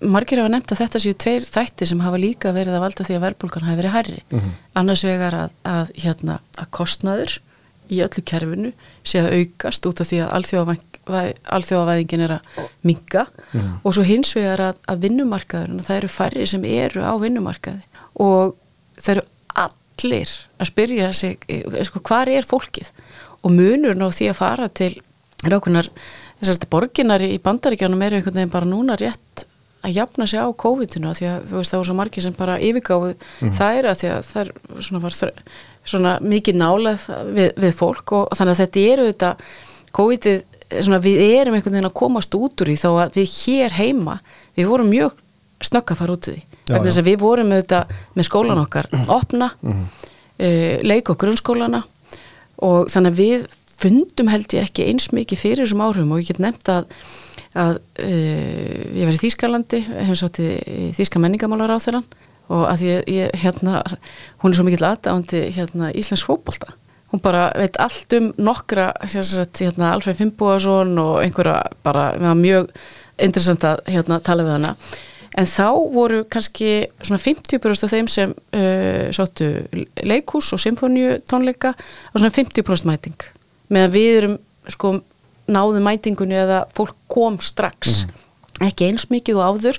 margir hafa nefnt að þetta séu tveir þættir sem hafa líka verið að valda því að verðbólgan hafi verið hærri mhm. -huh. annars vegar að, að, hérna, að kostnaður í öllu kerfinu sé að aukast út af því að alþjóðavæðingin er að minga mm. og svo hins vegar að, að vinnumarkaður það eru færri sem eru á vinnumarkaði og það eru allir að spyrja sig sko, hvað er fólkið og munur ná því að fara til rákunar borginar í bandaríkjanum eru einhvern veginn bara núna rétt að jafna sig á COVID-19 því að þú veist það voru svo margi sem bara yfirgáðu mm. það er að því að það er var svona mikið nálað við, við fólk og, og þannig að þetta eru þetta COVID-ið, svona við erum einhvern veginn að komast út úr því þó að við hér heima, við vorum mjög snögg að fara út úr því vegna þess að við vorum þetta með skólan okkar opna, mm. uh, leik og grunnskólana og þannig að við fundum held ég ekki eins mikið fyrir þessum áhrifum og ég get nefnt að, að uh, ég var í Þýskalandi, hefum sátt í Þýska menningamálar á þeirran og að ég, ég hérna, hún er svo mikill aðdándi hérna Íslands fókbalta hún bara veit allt um nokkra hérna Alfred Fimboason og einhverja bara, við varum mjög interessant að hérna tala við hana. En þá voru kannski svona 50% af þeim sem uh, sáttu leikús og symfóniu tónleika og svona 50% mæting. Meðan við erum sko náðu mætingunni eða fólk kom strax. Mm. ekki eins mikið og áður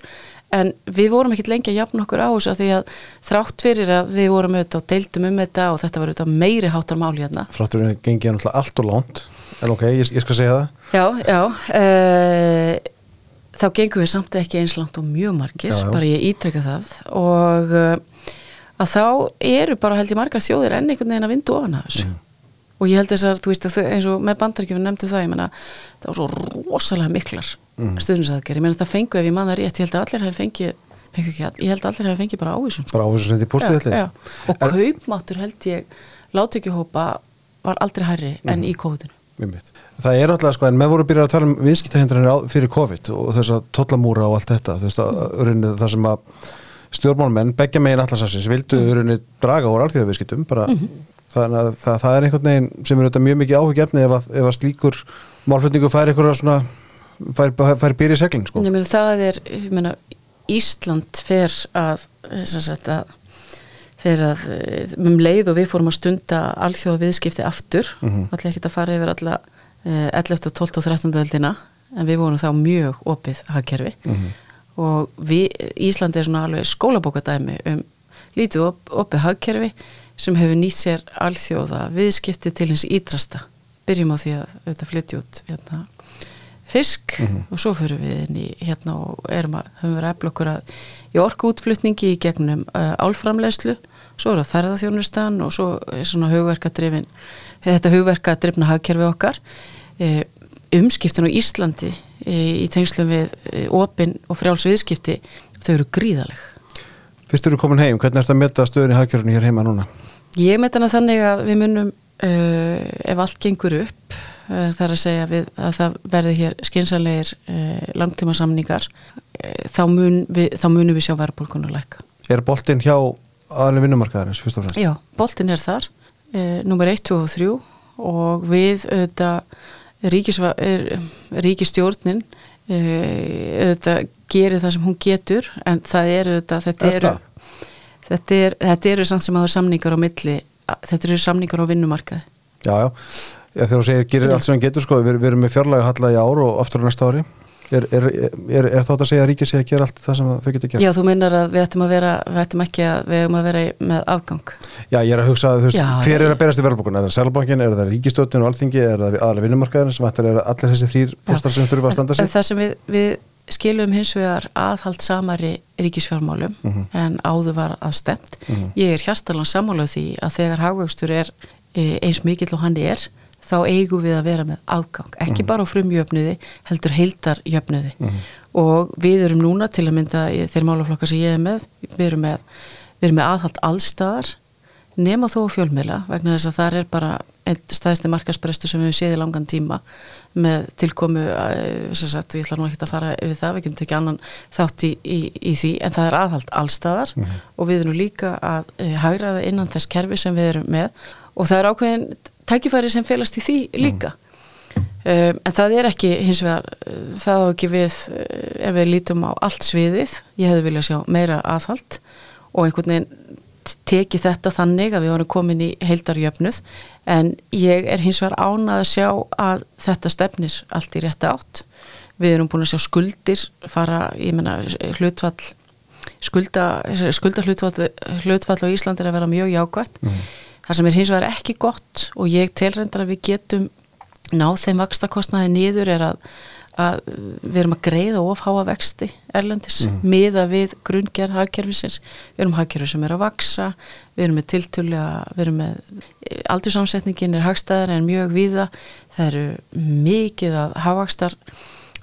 en við vorum ekkert lengi að jafna okkur á þessu því að þrátt fyrir að við vorum auðvitað og deildum um þetta og þetta var auðvitað meiri háttar máli hérna. Frátturinn gengið náttúrulega allt og lánt en ok, ég, ég skal segja það. Já, já e, þá gengum við samt ekki eins langt og mjög margir, já, já. bara ég ítrekka það. Og e, að þá eru bara held ég margar þjóðir enn einhvern veginn að vindu ofan að þessu. Mm og ég held þess að, þú veist, eins og með bandaríkjum nefndu það, ég menna, það var svo rosalega miklar mm. stuðnisaðger, ég menna það fengu ef ég manna rétt, ég held að allir hafi fengið fengu ekki all, ég held allir að það fengi bara ávísun sko. bara á þessu sendi postið Já, allir já. og kaupmáttur held ég látökjuhópa var aldrei hærri en Mhm. í kóðinu Einmitt. Það er alltaf sko, en með voru byrjar að tala um viðskiptahindranir fyrir COVID og þess að tollamúra og allt þetta, þú veist að mm. það sem að stjórnmálmenn, beggja megin allarsafsins, vildu mm. draga úr alþjóðaviðskiptum, bara þannig að það, það er einhvern veginn sem er mjög mikið áhugjefni ef, að- ef að slíkur málflutningu fær einhverja svona fær, fær býr í seglinn sko. Meina það er, ég meina Ísland fer að að fer að eh, um leið og við fórum að stunda alþjóða viðskipti aftur mm. -hmm. allir ekki að fara yfir alla eh, 11. 12. og 13. öldina en við vorum þá mjög opið hagkerfi Mhm. og við, Ísland er svona alveg skólabókadæmi um lítið op, opið hagkerfi sem hefur nýtt sér alþjóða viðskipti til hins ídrasta byrjum á því að auðvitað flytja út hérna, fisk og svo fyrir við inn í hérna og erum að, höfum verið að efla okkur að í orkuútflutningi í gegnum uh, álframlegslu, svo er það ferðarþjónustan og svo er svona hugverkadrifin þetta hugverkadrifna hagkerfi okkar. Uh, umskiptin á Íslandi uh, í tengslum við uh, opin og frjáls viðskipti þau eru gríðaleg Fyrst eru komin heim, hvernig er þetta að meta stöðun í hagkjörunni hér heima núna? Ég met hana þannig að við munum uh, ef allt gengur upp uh, þar að segja við, að það verði hér skynsalegir uh, langtíma samningar þá, mun við, þá munum við sjá verðbólkunar lækka. Er boltinn hjá aðalinn vinnumarkaðarins, fyrst og fremst? Já, boltin er þar nummer 1, 2 og 3 og við er, ríkistjórnin auðvitað gerir það sem hún getur en það er auðvitað þetta Er eru það? Þetta, er, þetta eru samt sem að samningar á milli þetta eru samningar á vinnumarkaði Já, já. Já, þegar þú segir, gerir allt sem hann getur sko, við, við erum með fjárlega halla í ár og aftur á næsta ári. Er, er, er, er þátt að segja að ríkið sé að gera allt það sem þau getur gert? Já, þú meinar að við ættum að vera við ættum ekki að við ættum að vera með afgang Já, ég er að hugsa að þú veist, Já, hver er að berast í verðbókun? Er það Sælabankin, er það ríkistötin og alþingi, er það aðalega vinnumarkaðurinn sem ættir er allir þessi þrýr póstar sem þurfa að standa sig? það sem við, við skilum hins vegar aðhald samari ríkisfjármálum Mhm. en áður var að stemt ég er hjartalega sammála því að þegar hagvöxtur er e, eins mikill og hann er þá eigum við að vera með afgang. Ekki Mhm. bara á frumjöfnuði heldur heildarjöfnuði. Og við erum núna til að mynda þeir málaflokkar sem ég er með við erum með, við erum með aðhald allstaðar nema þó á fjölmiðla vegna þess að það er bara einn staðisti markasprestu sem við séð í langan tíma með tilkomu eh, sem sagt, ég ætla nú ekki að fara yfir það við getum tekið annan þátt í, í, í því en það er aðhald allstaðar og við erum líka að e, hægraða innan þess kerfi sem við erum með og það er ákveðin tækifæri sem felast í því líka. Um, en það er ekki hins vegar það á ekki við ef við lítum á allt sviðið. Ég hefði viljað sjá meira aðhald og einhvern veginn teki þetta þannig að við varum komin í heildarjöfnuð en ég er hins vegar ánað að sjá að þetta stefnir allt í rétta átt. Við erum búin að sjá skuldir fara, ég menna hlutfall skulda, skulda hlutfall, hlutfall á Íslandi er að vera mjög jákvætt. Það sem er hins vegar ekki gott og ég telrendar að við getum náð þeim vakstakostnaði niður er að, að við erum að greiða of háa vexti erlendis miða við grunngerð hagkerfisins. Við erum hagkerfi sem er að vaksa við erum með tiltölulega við erum með aldursamsetningin er hagstæðar en mjög víða. Það eru mikið að havakstar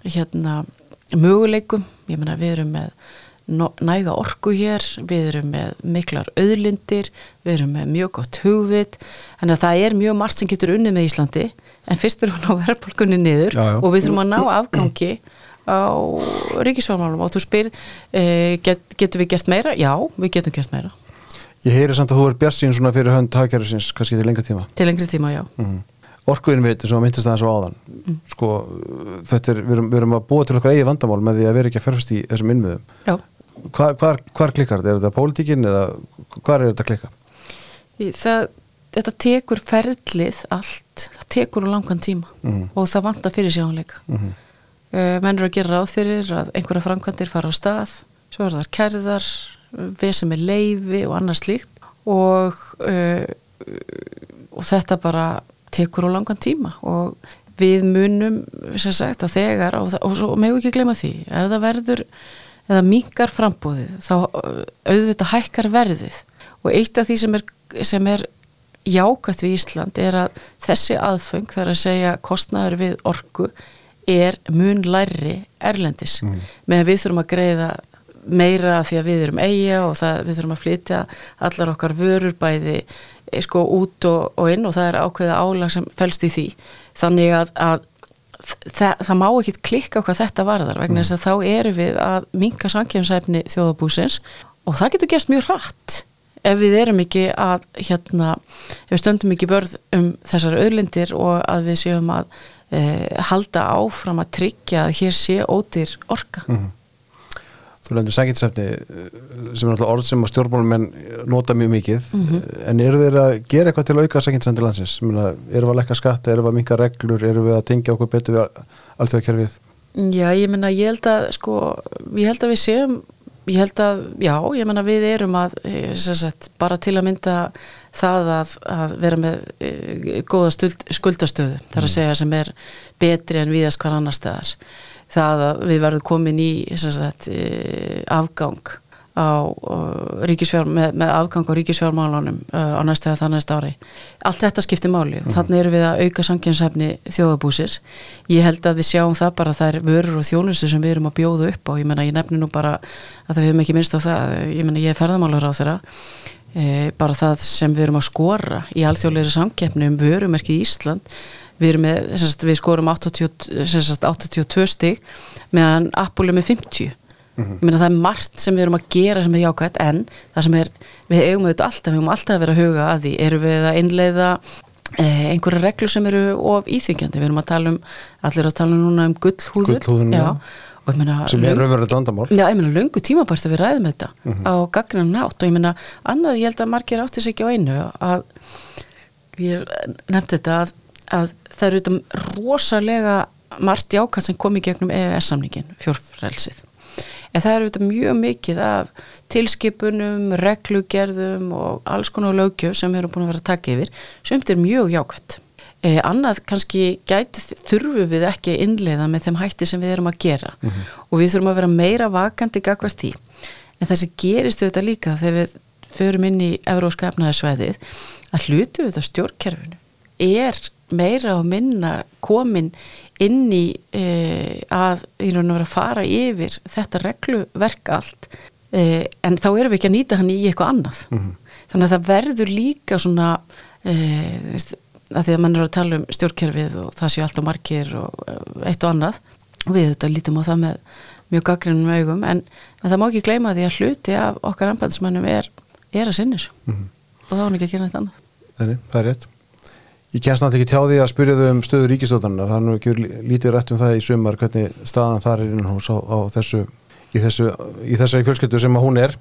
hérna möguleikum. Ég meina við erum með næga orku hér, við erum með miklar auðlindir, við erum með mjög gott hugvit, þannig að það er mjög margt sem getur unnið með Íslandi en fyrst erum við að ná verðbólkunni niður Já, já. og við þurfum að ná afgangi á ríkisfjármálum og þú spyr eh, get, getur við gert meira? Já, við getum gert meira Ég heyri samt að þú er bjart sín svona fyrir hönd hagkerfisins kannski til lengra tíma. til lengri tíma, já Mm. Orkuinn við sem að myndist aðeins á áðan sko, þetta er, við erum, við erum að búa til okkar eigi vandamál með því að vera ekki að ferfast í þessum innmiðum. Hvar, hvar, hvar klikkar þetta? Er þetta pólitíkin eða hvar er þetta klikka? Það, þetta tekur ferlið allt, það tekur á langan tíma Mhm. og það vantar fyrir sjónleika mm Mhm. menn eru að gera ráð fyrir að einhverja framkvæmdir fara á stað svo er það kærðar við sem er leifi og annars slíkt og, uh, og þetta bara tekur á langan tíma og við munum sem sagt að þegar og, og svo megum við ekki gleyma því ef það verður eða mingar frambúðið þá auðvitað hækkar verðið. Og eitt af því sem er, sem er jákvæmt við Ísland er að þessi aðföng þar að segja kostnaður við orku er mun lærri erlendis. Með að við þurfum að greiða meira því að við erum eiga og það, við þurfum að flytja allar okkar vörur bæði eh, sko út og, og inn og það er ákveða álag sem fælst í því. Þannig að, að það, það má ekki klikka hvað þetta varðar vegna þess að þá erum við að minka sankjöfnsæfni þjóðabúsins og það getur gerst mjög rætt ef við erum ekki að hérna, ef við stöndum ekki vörð um þessar auðlindir og að við séum að e, halda áfram að tryggja að hér sé ódýr orka Mm. Þú lendur sanginsefni sem er alltaf orð sem að stjórnbólum nota mjög mikið. En eru þeir að gera eitthvað til að auka sanginsefni landsins? Muna, erum við að lekka skatta, erum við að minka reglur, erum við að tengja okkur betur við alþjóðakjörfið? Já, ég menna, ég held að sko, ég held að við séum ég held að, já, ég menna við erum að eh, sagt, bara til að mynda það að, að vera með e, góða skuldastöðu. Þar að segja sem er betri en viðast hvar annar staðar það að við verðum komin í sagt, e, afgang á ríkisfjár, með, með afgang á ríkisfjármálunum uh, á næsta eða það næsta ári. Allt þetta skiptir máli. Og þannig erum við að auka sangjensefni þjóðabúsir ég held að við sjáum það bara er vörur og þjónustu sem við erum að bjóða upp á. Ég menna ég nefni nú bara að það hefum ekki minnst á það. Ég menna ég er ferðamálar á þeirra e, bara það sem við erum að skora í alþjóðleiri samkeppni um vörumerkið Ísland við, erum með, sagt, við skorum 80, sagt, 82 stig meðan Apple er með 50 ég meina það er margt sem við erum að gera sem er jákvæmt en það sem er, við eigum auðvitað alltaf við eigum alltaf að vera að huga að því erum við að innleiða eh, einhverja reglur sem eru of íþyngjandi, við erum að tala um allir að tala núna um gullhúður Gullhúðun, já. meina sem er raunverulegt vandamál. Já, ég meina löngu tímabært að við ræðum þetta á gaggrinn nátt og ég meina annað ég held að margir áttis ekki á einu að ég nefndi þetta að, að það eru þetta rosalega margt jákvæmt sem kom í gegnum EES-samningin, fjórfrelsið. En það eru þetta mjög mikið af tilskipunum, reglugerðum og alls konar lögjöf sem erum búin að vera að taka yfir, sumt er mjög jákvæmt Eh, annað kannski gæti þurfu við ekki að innleiða með þeim hætti sem við erum að gera. Og við þurfum að vera meira vakandi gagvart því. En það sem gerist auðvitað líka þegar við förum inn í euróska efnaðarsvæðið að hlutu auðvitað stjórnkerfinu er meira og minna komin inn í e, að í raun og vera að fara yfir þetta regluverk allt e, en þá erum við ekki að nýta hann í eitthvað annað. Þannig að það verður líka svona e, veist, að því að mann er að tala um stjórnkerfið og það séu alltaf margir og eitt og annað og við þetta lítum á það með mjög gaggrinum augum en, en það má ekki gleyma því að hluti af okkar anbæðismannum er, er að sinni þessu. Og þá er hann ekki að gera neitt annað. Nei, það er rétt Ég kemst náttúrulega ekki tjá því að spyrja þau um stöðu ríkistóðanar það er nú ekki lítið rætt um það í sumar hvernig staðan þar er innan hús á, á þessu, í, þessu, í þessari fjölskyldu sem að hún er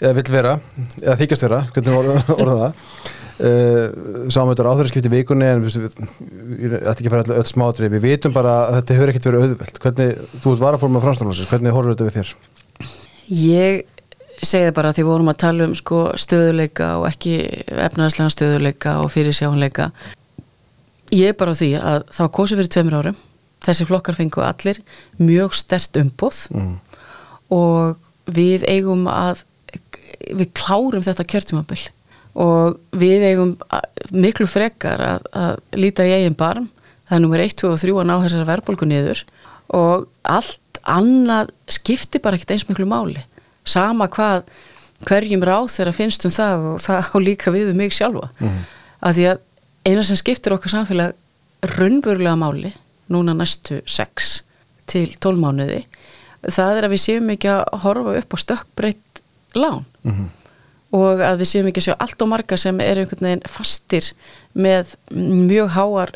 eða vill vera, eða þykjast vera hvernig orða, orða það. Uh, sáum þetta áþverðarskipti vikunni en við, við ætlum ekki að fara öll smátri við vitum bara að þetta hefur ekkert verið auðvelt. Hvernig, þú ert varaforma framstofnlósins hvernig horfur þetta við þér? Ég það bara að því vorum að tala um sko, stöðuleika og ekki efnaðarslega stöðuleika og fyrir sjáunleika ég er bara á því að það var kosið fyrir tveimur árum þessi flokkar fengu allir mjög stert umbóð Mm. og við eigum að við klárum þetta kjörtumabil og við eigum að- miklu frekar að, að líta í eigin barm það er nummer 1, 2 og 3 að ná þessari verðbólgu niður og allt annað skiptir bara ekkert eins miklu máli sama hvað hverjum ráð þeirra finnst um það og það á líka við um mig sjálfa mm. að því að eina sem skiptir okkar samfélag raunverulega máli núna næstu 6 til 12 mánuði það er að við séum ekki að horfa upp á stökkbreytt lán. Og að við séum ekki að sjá allt og marga sem er einhvern veginn fastir með mjög háar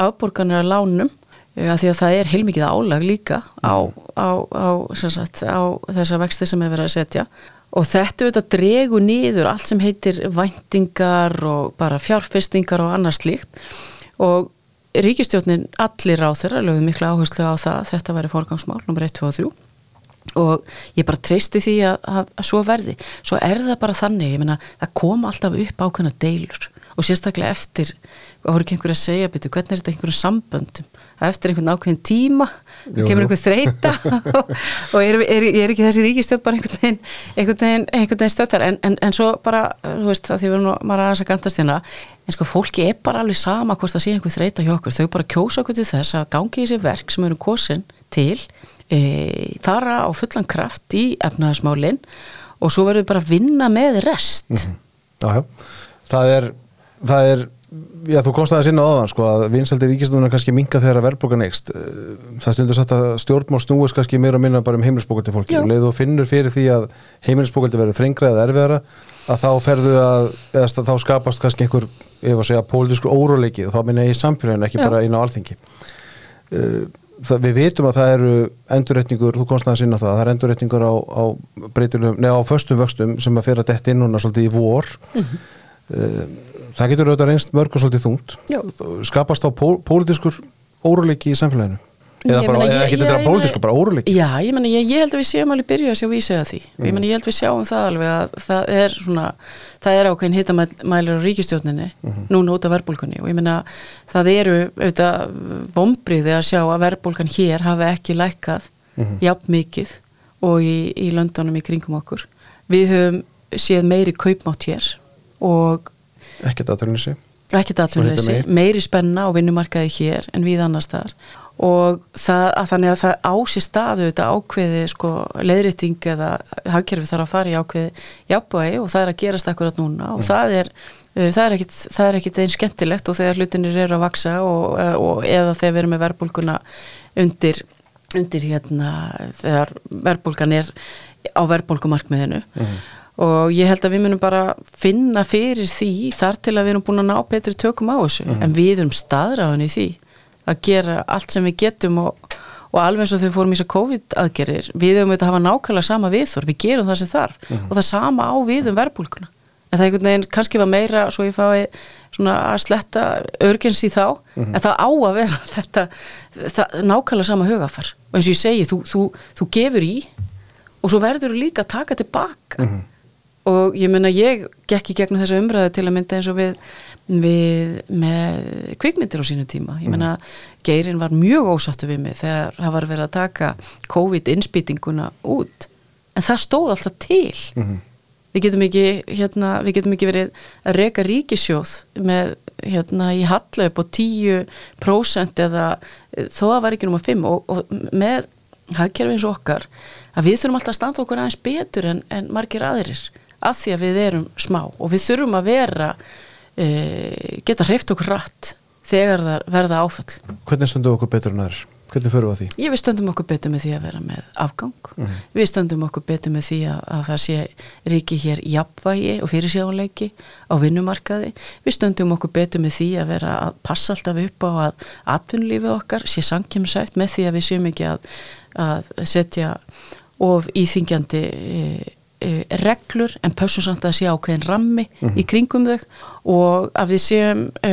afborganir að lánum eh, að því að það er heilmikið álag líka á, á, á, sem sagt, á þessa vexti sem er verið að setja og þetta auðvitað dregu niður allt sem heitir væntingar og bara fjárfestingar og annars slíkt. Og ríkistjórnin allir á þeirra lögðu mikla áherslu á það að þetta væri forgangsmál, nummer 1, 2 og 3 og ég bara treysti því að, að, að svo verði, svo er það bara þannig ég meina, það kom alltaf upp ákveðna deilur. Og sérstaklega eftir voru ekki einhverju að segja, betur, hvernig er þetta einhverju samböndum, að eftir einhvern ákveðin tíma Jú, kemur einhver þreita og er, er, er ekki þessi ríkistjótt bara einhvern veginn, einhvern veginn, einhvern veginn stöttar en, en, en svo bara, þú veist, það því við erum maður aðeins að gantast hérna, en sko fólki er bara alveg sama hvort það sé einhver þreita hjá okkur, þau bara kjósa okkur til þess að gangi í þessi verk sem eru kosin til e, fara á fullan kraft í efnaðasmálin og svo verður bara að vinna með rest Mhm. Já, já. Það er, það er, já þú komst aðeins inn á aðan sko að vinseldi ríkistöðunar kannski minka þegar að verðbóka neikst. Það stundur satt að stjórnmál snúist kannski meira og minna bara um heimilisbókaldi fólki. Og leið þú finnur fyrir því að heimilisbókaldi verður þrengra eða erfiðara að þá ferðu að, eða þá skapast kannski einhver, ef að segja, pólitískur óróleiki og þá minna í samfélaginu ekki Já. bara inn á alþingi. Uh, það, við vitum að það eru endurretningur, þú komst aðeins inn á það, það er endurretningur á, á á að að það getur auðvitað reynst mörgum svolítið þungt Já. skapast á pól, pólitískur óruleiki í samfélaginu eða, Ég bara, meina, eða ekki þetta ég pólitískur, bara óruleiki Já, ég, meni, ég, ég held að við séum alveg byrjuð að sjá vísið að því Mm. ég, meni, ég held við sjáum það alveg að það er svona það er ákveðin hittamælir á ríkistjórninni Mhm. núna út af verbulgunni og ég meina það eru auðvitað vombriði að sjá að verbulgan hér hafi ekki lækkað Mhm. jafn mikið og í, í löndunum í kringum okkur við höfum séð meiri kaupmátt hér og ekkert aðtölinni ekkert heita meiri spenna á vinnumarkaði hér en við annars þar og það, að þannig að það ási staðu þetta ákveði sko leiðrétting eða hagkerfi þarf að fara í ákveði jafnvægi og það er að gerast akkurat núna. Og það er uh, það er ekkit, það er ekkit einn skemmtilegt og þegar hlutinir eru að vaksa og, og eða þegar við erum með verbulguna undir, undir hérna þegar verbulgan er á verbulgumarkmiðinu og ég held að við munum bara finna fyrir því þar til að við erum búin að ná betri tökum á þessu. En við erum staðráðin í því að gera allt sem við getum og, og alveg eins og við fórum í þessar COVID aðgerir við höfum auðvitað að hafa nákvæmlega sama viðþór við gerum það sem þarf. Og það sama á við um verbulguna en það einhvern veginn kannski var meira svo ég fái svona að sletta örgjens í þá en það á að vera þetta það, nákvæmlega sama hugafar og eins og ég segi, þú, þú, þú gefur í og svo verður þú líka að taka tilbaka og ég meina ég gekk í gegnum þessa umræðu til að mynda eins og við, við með kvikmyndir á sínu tíma. Ég meina Geirin var mjög ósáttu við mig þegar það var verið að taka COVID-innspýtinguna út. En það stóð alltaf til. Við getum ekki hérna, við getum ekki verið að reka ríkisjóð með hérna í hallu upp á 10% eða þó að var ekki nummer 5 og, og með og okkar að við þurfum alltaf að standa okkur aðeins betur en, en margir aðrir af því að við erum smá og við þurfum að vera e, geta hreift okkur rætt þegar það verða áföll hvernig stundu okkur betur en aðrir? hvernig förum við að því? Ég við stöndum okkur betur með því að vera með afgang við stöndum okkur betur með því að, að það sé ríki hér jafnvægi og fyrirsjáleiki á vinnumarkaði við stöndum okkur betur með því að vera að passa alltaf upp á að atvinnulífið okkar sé sankjumsætt með því að við séum ekki að, að setja of íþingjandi e, reglur en pössum samt að sé ákveðin rammi í kringum þau. Og að við séum e,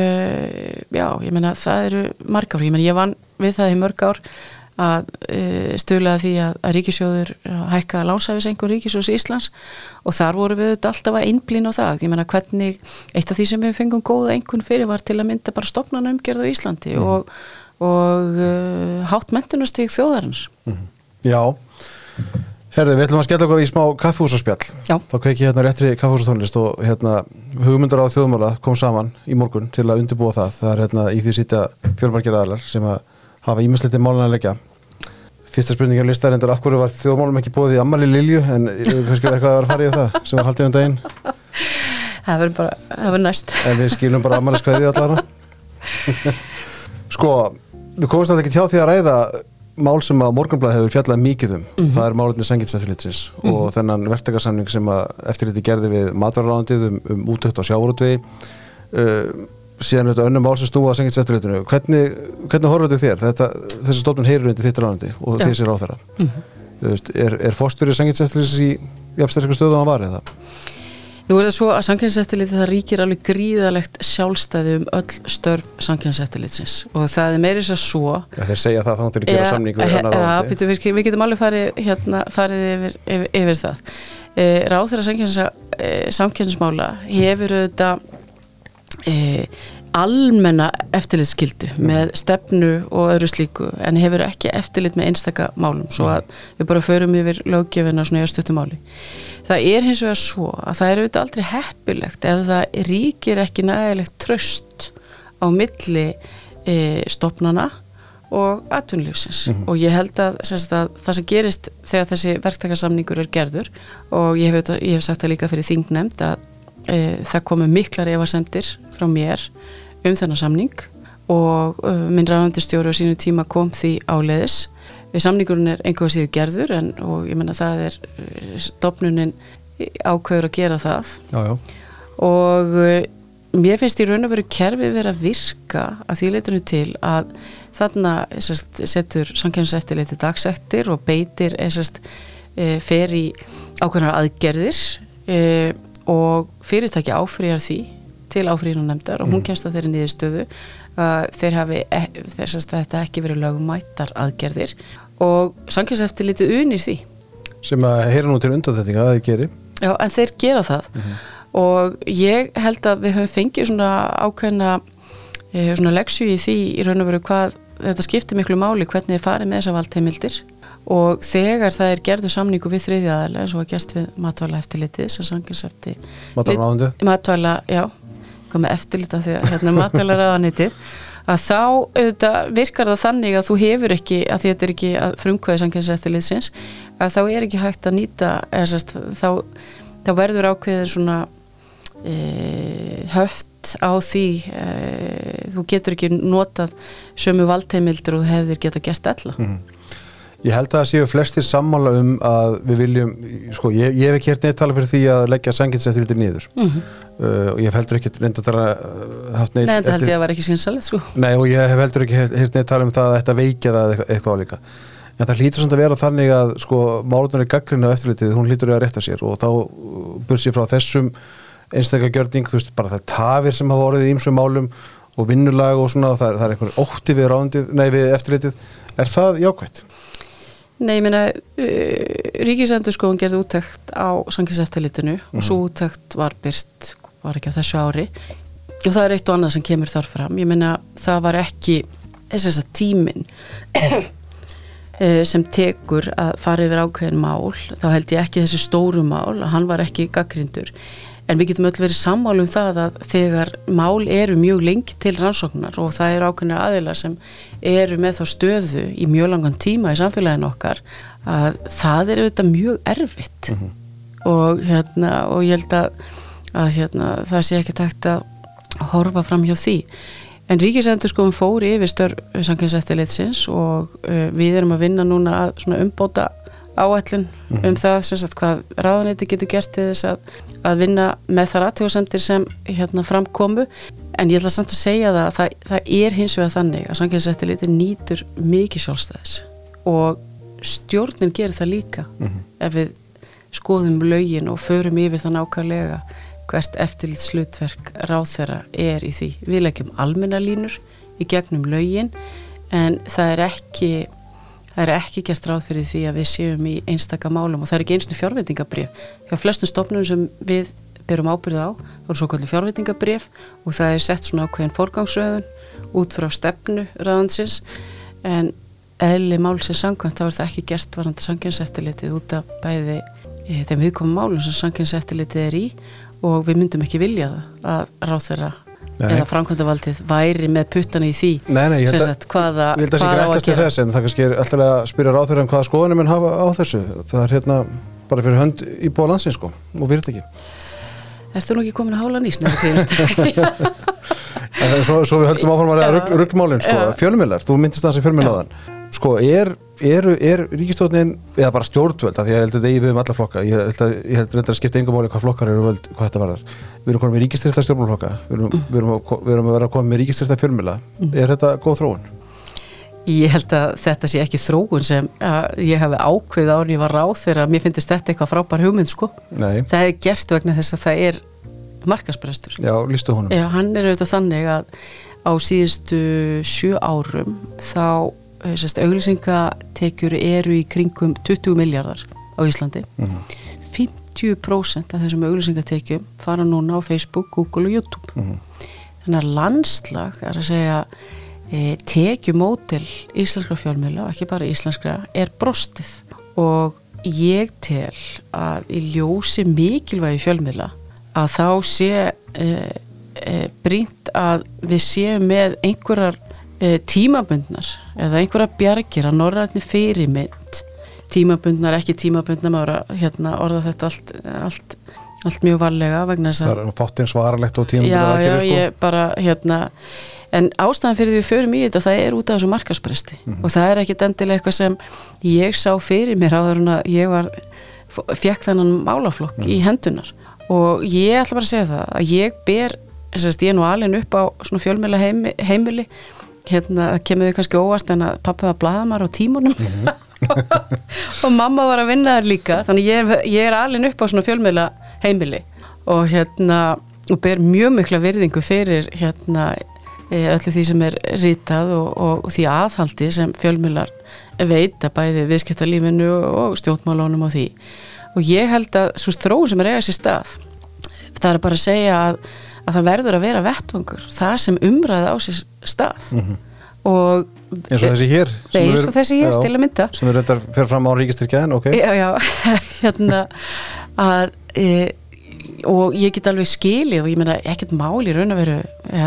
já, ég meina það eru margar, ég meina ég vann við það í mörg ár að e, stöðlega því að, að ríkisjóður hækka lánshæfisengur ríkisjóðs Íslands. Og þar voru við alltaf að einblýna á það, ég meina hvernig eitt af því sem við fengum góða einhvern fyrir var til að mynda bara stopnana umgjörð á Íslandi og, og uh, hátt mentunastig þjóðarins Já, herðu, við ætlum að skella okkur í smá kaffihúsaspjall Já. þá kveiki hérna réttri kaffihúsatónlist og hérna hugmyndar á þjóðmála kom saman í morgun til að undirbúa það. Það er hérna í því sýta fjölmargir aðalar sem að hafa ímisliti málun að leggja. Fyrsta spurningar listar endur af hverju var þjóðmálum ekki búið í ammali Lilju? En eh, kannski var eitthvað að vera fara í það sem var haldið um daginn. Það verður bara, það verður næst. En við skilum bara ammali skvæði að mál sem að Morgunblæð hefur fjallað mikið um það er málefni sangitseftilitsins og þennan verktakarsamning sem að eftirliti gerði við matvaralánandið um, um útökt á sjávarútvegi uh, síðan þetta önnum mál sem snúa að sangitseftilitinu hvernig, hvernig horfður þetta þér? Þetta, þessi stofnun heyrir undir þitt ránandi og Já. því sér á þeirra veist, er, er fórsturinn sangitseftilits í jafnstærku stöðu á hann var eða? Nú er það svo að samkynnseftiliti það ríkir alveg gríðalegt sjálfstæði um öll störf samkynnseftilitsins og það er meiri svo svo Ja, þeir segja það þá til að gera samning við annar ja, ráðandi býtu, við, getum alveg farið, hérna, farið yfir, yfir, yfir það. E, Ráð þeirra e, samkynnsmála hefur auðvitað e, almenna eftirlitskildu með stefnu og öðru slíku en hefur ekki eftirlit með einstaka málum svo að við bara förum yfir löggjöfina svona í östutumáli það er hins vegar svo að það er auðvitað aldrei heppilegt ef það ríkir ekki nægilegt tröst á milli e, stopnana og atvinnulífsins. Og ég held að, semst, að það sem gerist þegar þessi verktakasamningur er gerður og ég hef, ég hef sagt það líka fyrir þingnemnd að það komu miklar efasendir frá mér um þennan samning og e, minn ræðandistjóri á sínu tíma kom því áleiðis við samningurinn er einhverja síðu gerður en, og ég menna það er stopnunin ákveður að gera það já, já. og mér finnst í raun og veru kerfið verið að virka að því leitunum til að þarna sest, setur samkjæmseftirleiti dagsektir og beitir sest, fer í ákveðnar aðgerðir e, og fyrirtæki áfrýjar því til áfrýjunum nefndar og hún kemst að þeirri niðurstöðu að þeir hafi e, þeir sest, þetta ekki verið lögumættar aðgerðir og samkjæmseftirleiti unir því. Sem að heyra nú til undanþettinga að þið geri. Já, en þeir gera það. Og ég held að við höfum fengið svona ákveðna eh, svona leksju í því í raun og veru hvað þetta skiptir miklu máli hvernig þið farið með þessa valdheimildir og þegar það er gerðu samningu við þriðjaðarlega eins og að gerst við matvæla eftirlitið sem sangins eftir matvæla, já, kom með eftirlita að hérna matvæla ráðanitið að þá auðvitað virkar það þannig að þú hefur ekki, að þetta er ekki frumkvæði sangins eftirlitsins að þá er ekki hægt að nýta eða, sest, þá, þá verður ákveðin svona e, höft á því e, þú getur ekki notað sömu valdheimildur og hefðir geta gert alla mm. Ég held að það séu flestir sammála um að við viljum, sko, ég, ég hef ekki hér neitt tala fyrir því að leggja sanginseftiliti nýður mm -hmm. uh, og ég hef heldur ekki reynda að haft neitt Nei, þetta held ég að vera ekki sínsalegt, sko. Nei, og ég hef heldur ekki hér neitt tala um það að þetta veikja það eitthvað, álíka. En það hlýtur samt að vera þannig að sko, málunari gaggrinu á eftirlitið, hún hlýtur að rétta sér. Og þá bur sér frá þessum einstaklega þú veist, bara það er og vinnulag og svona, og það, það er einhvern ótti við, rándið, nei, við eftirlitið. Er það jákvæmt? Nei, ég meina, uh, Ríkisendurskóðun gerði úttækt á sanginseftilitinu mm. og svo úttækt var byrst, var ekki á þessu ári. Og það er eitt og annað sem kemur þar fram. Ég meina, það var ekki þess að tímin sem tekur að fara yfir ákveðin mál, þá held ég ekki þessi stóru mál, hann var ekki gaggrindur en við getum öll verið sammálu um það að þegar mál eru mjög lengi til rannsóknar og það eru ákveðinir aðila sem eru með þá stöðu í mjög langan tíma í samfélaginu okkar að það er auðvitað mjög erfitt mm -hmm. og, hérna, og ég held að, að hérna, það sé ekki takt að horfa fram hjá því en Ríkisendurskofun fóri yfir störf samkynnseftilitsins og uh, við erum að vinna núna að umbóta áætlun mm -hmm. um það sagt, hvað ráðanæti getur gert til þess að, að vinna með þar aðtjóðsendir sem hérna framkomu en ég ætla samt að segja það að það, það er hins vegar þannig að samkynnseftiliti nýtur mikið sjálfstæðis og stjórnin gerir það líka mm -hmm. ef við skoðum lögin og förum yfir það nákvæmlega hvert eftirlít slutverk ráð þeirra er í því. Við leggjum almennalínur í gegnum lögin en það er ekki það er ekki gert ráð fyrir því að við séum í einstaka málum og það er ekki einstu fjárveitingabrif. Hjá flestum stopnum sem við byrjum ábyrðu á, eru svo kvöldu fjárveitingabrif og það er sett svona ákveðin forgangsröðun út frá stefnu ráðansins en eðli mál sem sangkvæmt þá er það ekki gert varandi sangjenseftilitið út af bæði e, þeim viðkomum málum sem sangjenseftilitið er í og við myndum ekki vilja það að ráð þeirra eða framkvæmdavaldið væri með puttana í því Nei, nei, ég held að, það sé ekki rættast í þess en það kannski er alltaf að spyrja ráð þeirra um hvaða skoðanum en hafa á þessu. Það er hérna bara fyrir hönd í búa landsins sko og virðt ekki Erstu nú ekki komin að hála nýst? svo, svo við höldum áfram að ruggmálinn sko, fjölumillar, þú myndist það sem fjölumilnaðan sko, er eru, er ríkistofnin eða bara stjórnvöld, því að ég held að það er við um alla flokka, ég held að, ég held að skipta yngum máli hvað flokkar eru völd, hvað þetta varðar við erum komið með ríkistyrta stjórnmálflokka við við erum, að, við erum að vera komið með ríkistyrta fjölmjöla, mm. er þetta góð þróun? Ég held að þetta sé ekki þróun sem ég hafi ákveð árið ég var ráð þegar mér finnst þetta eitthvað frábær hugmynd sko, Nei. það er gert vegna þess að það er markasprestur Já, lístu honum Já, hann er auðvitað þannig að á síðustu sjö árum þá auglýsingatekjur eru í kringum 20 miljardar á Íslandi mm -hmm. 50% af þessum auglýsingatekjum fara núna á Facebook, Google og YouTube mm -hmm. þannig að landslag er að segja e, tekjumótil íslenskra fjölmjöla og ekki bara íslenskra er brostið og ég tel að í ljósi mikilvægi fjölmjöla að þá sé e, e, brínt að við séum með einhverjar tímabundnar eða einhverja bjargir að norrætni fyrirmynd. Tímabundnar, ekki tímabundnar maður að hérna, orða þetta allt, allt, allt mjög varlega vegna þess að Það er fáttinn svaralegt og tíma já, já, ég bara hérna en ástæðan fyrir því við förum í þetta það er út af þessu markaspresti og það er ekkit endilega eitthvað sem ég sá fyrir mér áður en að ég var fekk þennan málaflokk í hendunar og ég ætla bara að segja það að ég ber, þess að ég er nú alveg upp á svona fjölmjöla heimi, heimili hérna, það kemur þau kannski óvast en að pappi var bladamar á tímunum. Og mamma var að vinna þar líka þannig ég er, ég er alveg upp á svona fjölmjöla heimili. Og hérna og ber mjög mikla virðingu fyrir hérna e, öllu því sem er rítað og, og, og því aðhaldi sem fjölmjölar veita bæði viðskiptalífinu og stjórnmálunum og því. Og ég held að svo þróun sem er eiga sér stað það er bara að segja að, að það verður að vera vettvangur það sem umræða á sér stað mm -hmm. og eins og þessi hér eins og þessi hér, til að mynda sem er reyndar fyrir fram á ríkistyrkjaðin, ok já, já, hérna að e, og ég get alveg skilið og ég meina ekkert mál í raun og veru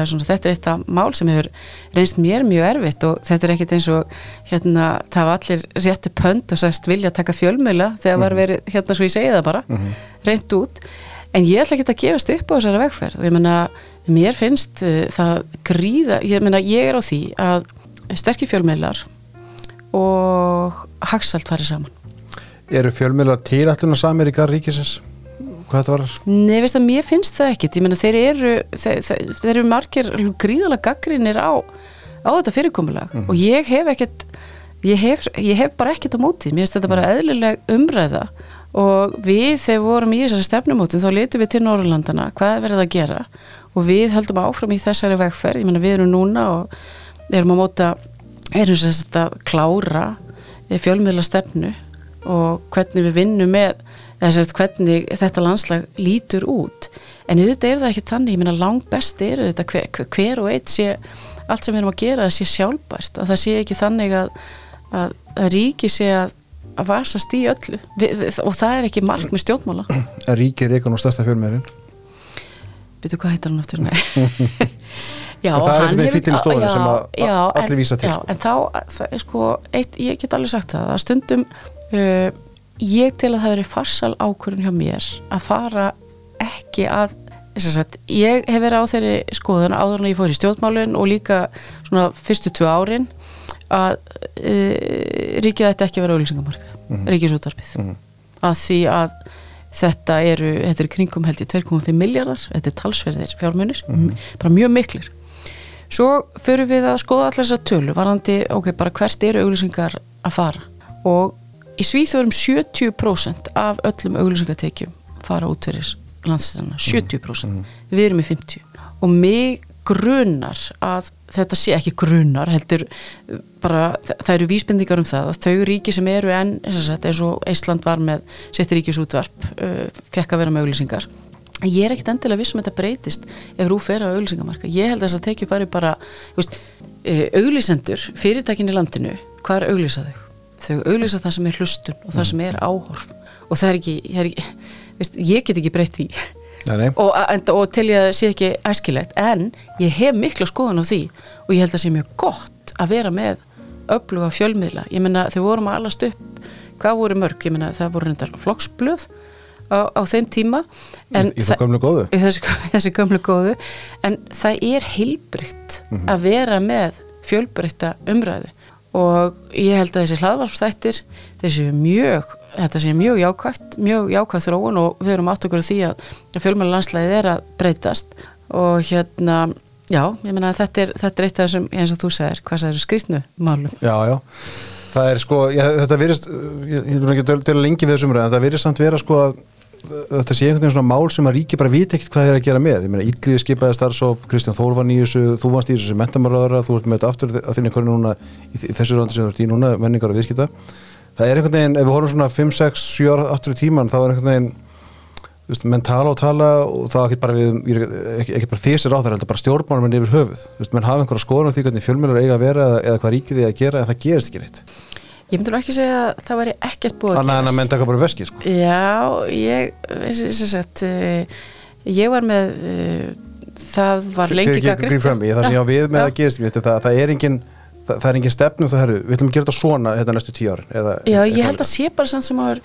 svona, þetta er eitt af mál sem hefur reynst mér mjög erfitt og þetta er ekkert eins og hérna, það var allir réttu pönd og sæst vilja taka fjölmjöla þegar mm -hmm. var verið, hérna svo ég segi það bara mm -hmm. reynd út, en ég ætla ekki að gefast upp á þessari vegferð og ég meina mér finnst uh, það gríða ég meina ég er á því að sterkir fjölmjölar og hagsalt farið saman Eru fjölmjölar tírætluna samir í garðríkisins? hvað þetta var? Nei, veist að mér finnst það ekkit, ég menna þeir eru þeir, þeir eru margir gríðalega gaggrinir á, á þetta fyrirkomulag mm -hmm. og ég hef ekkit ég hef, ég hef bara ekkit á móti mér finnst þetta bara eðlileg umræða og við þegar við vorum í þessari stefnumótin þá letum við til Norrlandana hvað er verið að gera? Og við höldum áfram í þessari vegferð, ég menna við erum núna og erum að móta erum sérst að klára fjölmiðla stefnu og hvernig við vinnum með þess að hvernig þetta landslag lítur út. En auðvitað er það ekki þannig, ég minna langt best er auðvitað hver, hver og eitt sé allt sem við erum að gera sé sjálfbært. Og það sé ekki þannig að, að, að ríki sé að, að vasast í öllu. Við, við, og það er ekki mark með stjórnmála. Að Ríki er eitthvað nú stærsta fjölmjörn Býtu hvað heitar hann aftur? Já, það er einhvern veginn fyrir stofinu sem allir vísa til já, sko. en þá, það er sko eitt, ég get allir sagt það að stundum uh, ég til að það veri farsal ákvörðun hjá mér að fara ekki að sagt, ég hef verið á þeirri skoðun áður en ég fór í stjórnmálun og líka svona fyrstu tvö árin að e, ríkið ætti ekki að vera auðvilsingamarka mm -hmm. ríkisútvarpið mm -hmm. að því að þetta eru, þetta er kringum held í 2,5 miljardar, þetta er talsverðir fjármunir, mm -hmm. bara mjög miklir svo fyrir við að skoða allar þessar tölu, varandi, ok, bara hvert eru auðvilsingar að fara og Í Svíþjóðum 70% af öllum auglýsingatekjum fara út fyrir landstæðana, 70% mm. við erum í 50 og mig grunar að þetta sé ekki grunar heldur bara það eru vísbendingar um það að þau ríki sem eru enn eins og Ísland var með settir ríkisútvarp uh, fekk að vera með auglýsingar. Ég er ekkert endilega vissum að þetta breytist ef rú fer á auglýsingamarka ég held að þess að tekju fari bara veist, uh, auglýsendur fyrirtækin í landinu hvað er auglýsaðu? þau auðvisa það sem er hlustun og það sem er áhorf. Og það er ekki, það er ekki veist, ég get ekki breytt því nei, nei. Og, og til ég að það sé ekki æskilegt en ég hef miklu skoðan á því og ég held að það sé mjög gott að vera með öfluga fjölmiðla ég menna þau vorum að alast upp hvað voru mörg, ég menna það voru reyndar flokksblöð á, á þeim tíma en í, í þessi, þessi gömlu góðu en það er heilbrygt mm -hmm. að vera með fjölbreytta umræðu og ég held að þessi hlaðvarpstættir þessi mjög, þetta sé mjög jákvægt mjög jákvægt þróun og við erum átt okkur því að fjölmjöla landslæðið er að breytast. Og hérna já, ég menna að þetta er, þetta er eitt af þessum eins og þú segir, hvað það eru skrýtnu málum? Já, já, það er sko ég, þetta virist, ég, ég vil ekki til að lengi við þessum ræðan, það virist samt vera sko að þetta sé einhvern veginn svona mál sem að ríki bara viti ekkert hvað er að gera með, ég meina Íllíði skipaði starfsóp, Kristján Þór var nýjus þú varst í þessu mentamaröðara, þú ert með þetta aftur að þinni hvernig núna, í þessu röndu sem þú ert í núna menningar og viðskita það er einhvern veginn, ef við horfum svona 5, 6, 7 aftur í tíman, þá er einhvern veginn veist, menn tala og tala og það ekki bara við, ekki, ekki bara þýsir á það heldur bara stjórnmálum en yfir höfuð, veist, menn hafa einhverja skoðan á því hvernig fjölmjölar eiga að vera eða, eða hvað ríkið er að gera en það gerist ekki neitt Ég myndi nú ekki segja að það væri ekkert búið að. Þannig að það menn taka bara veski, sko. Já, ég, að sagt, ég var með uh, það var lengi Fyrir í, það sem ég á við með Já. að gerist það, það er engin það, það er engin stefnum það herru, við ætlum að gera þetta svona þetta næstu tíu árin eða, Já, ég held að sé bara samt sem að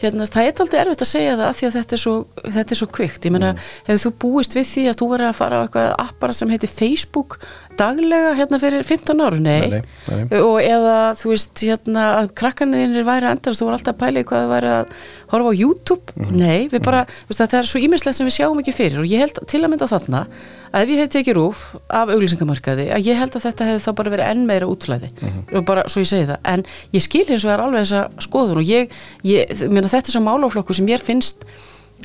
hérna, það er aldrei erfitt að segja það af því að þetta er svo, þetta er svo kvikt ég meina, hefur þú búist við því að þú verið að fara á eitthvað appara sem heitir Facebook daglega hérna fyrir 15 áru, nei, Nei, nei, nei. og eða þú veist hérna að krakkarniðinir væri að endast, þú var alltaf að pæla í hvað það væri að horfa á YouTube, Mhm. nei, við bara þú veist, þetta er svo ímislegt sem við sjáum ekki fyrir. Og ég held til að mynda þarna að ef ég hef tekið rúf af auglýsingamarkaði að ég held að þetta hefði þá bara verið enn meira útflæði. Mhm. og bara svo ég segi það en ég skil eins og er alveg þessa skoðun. Og ég, ég meina, þetta er svo málaflokku sem mér finnst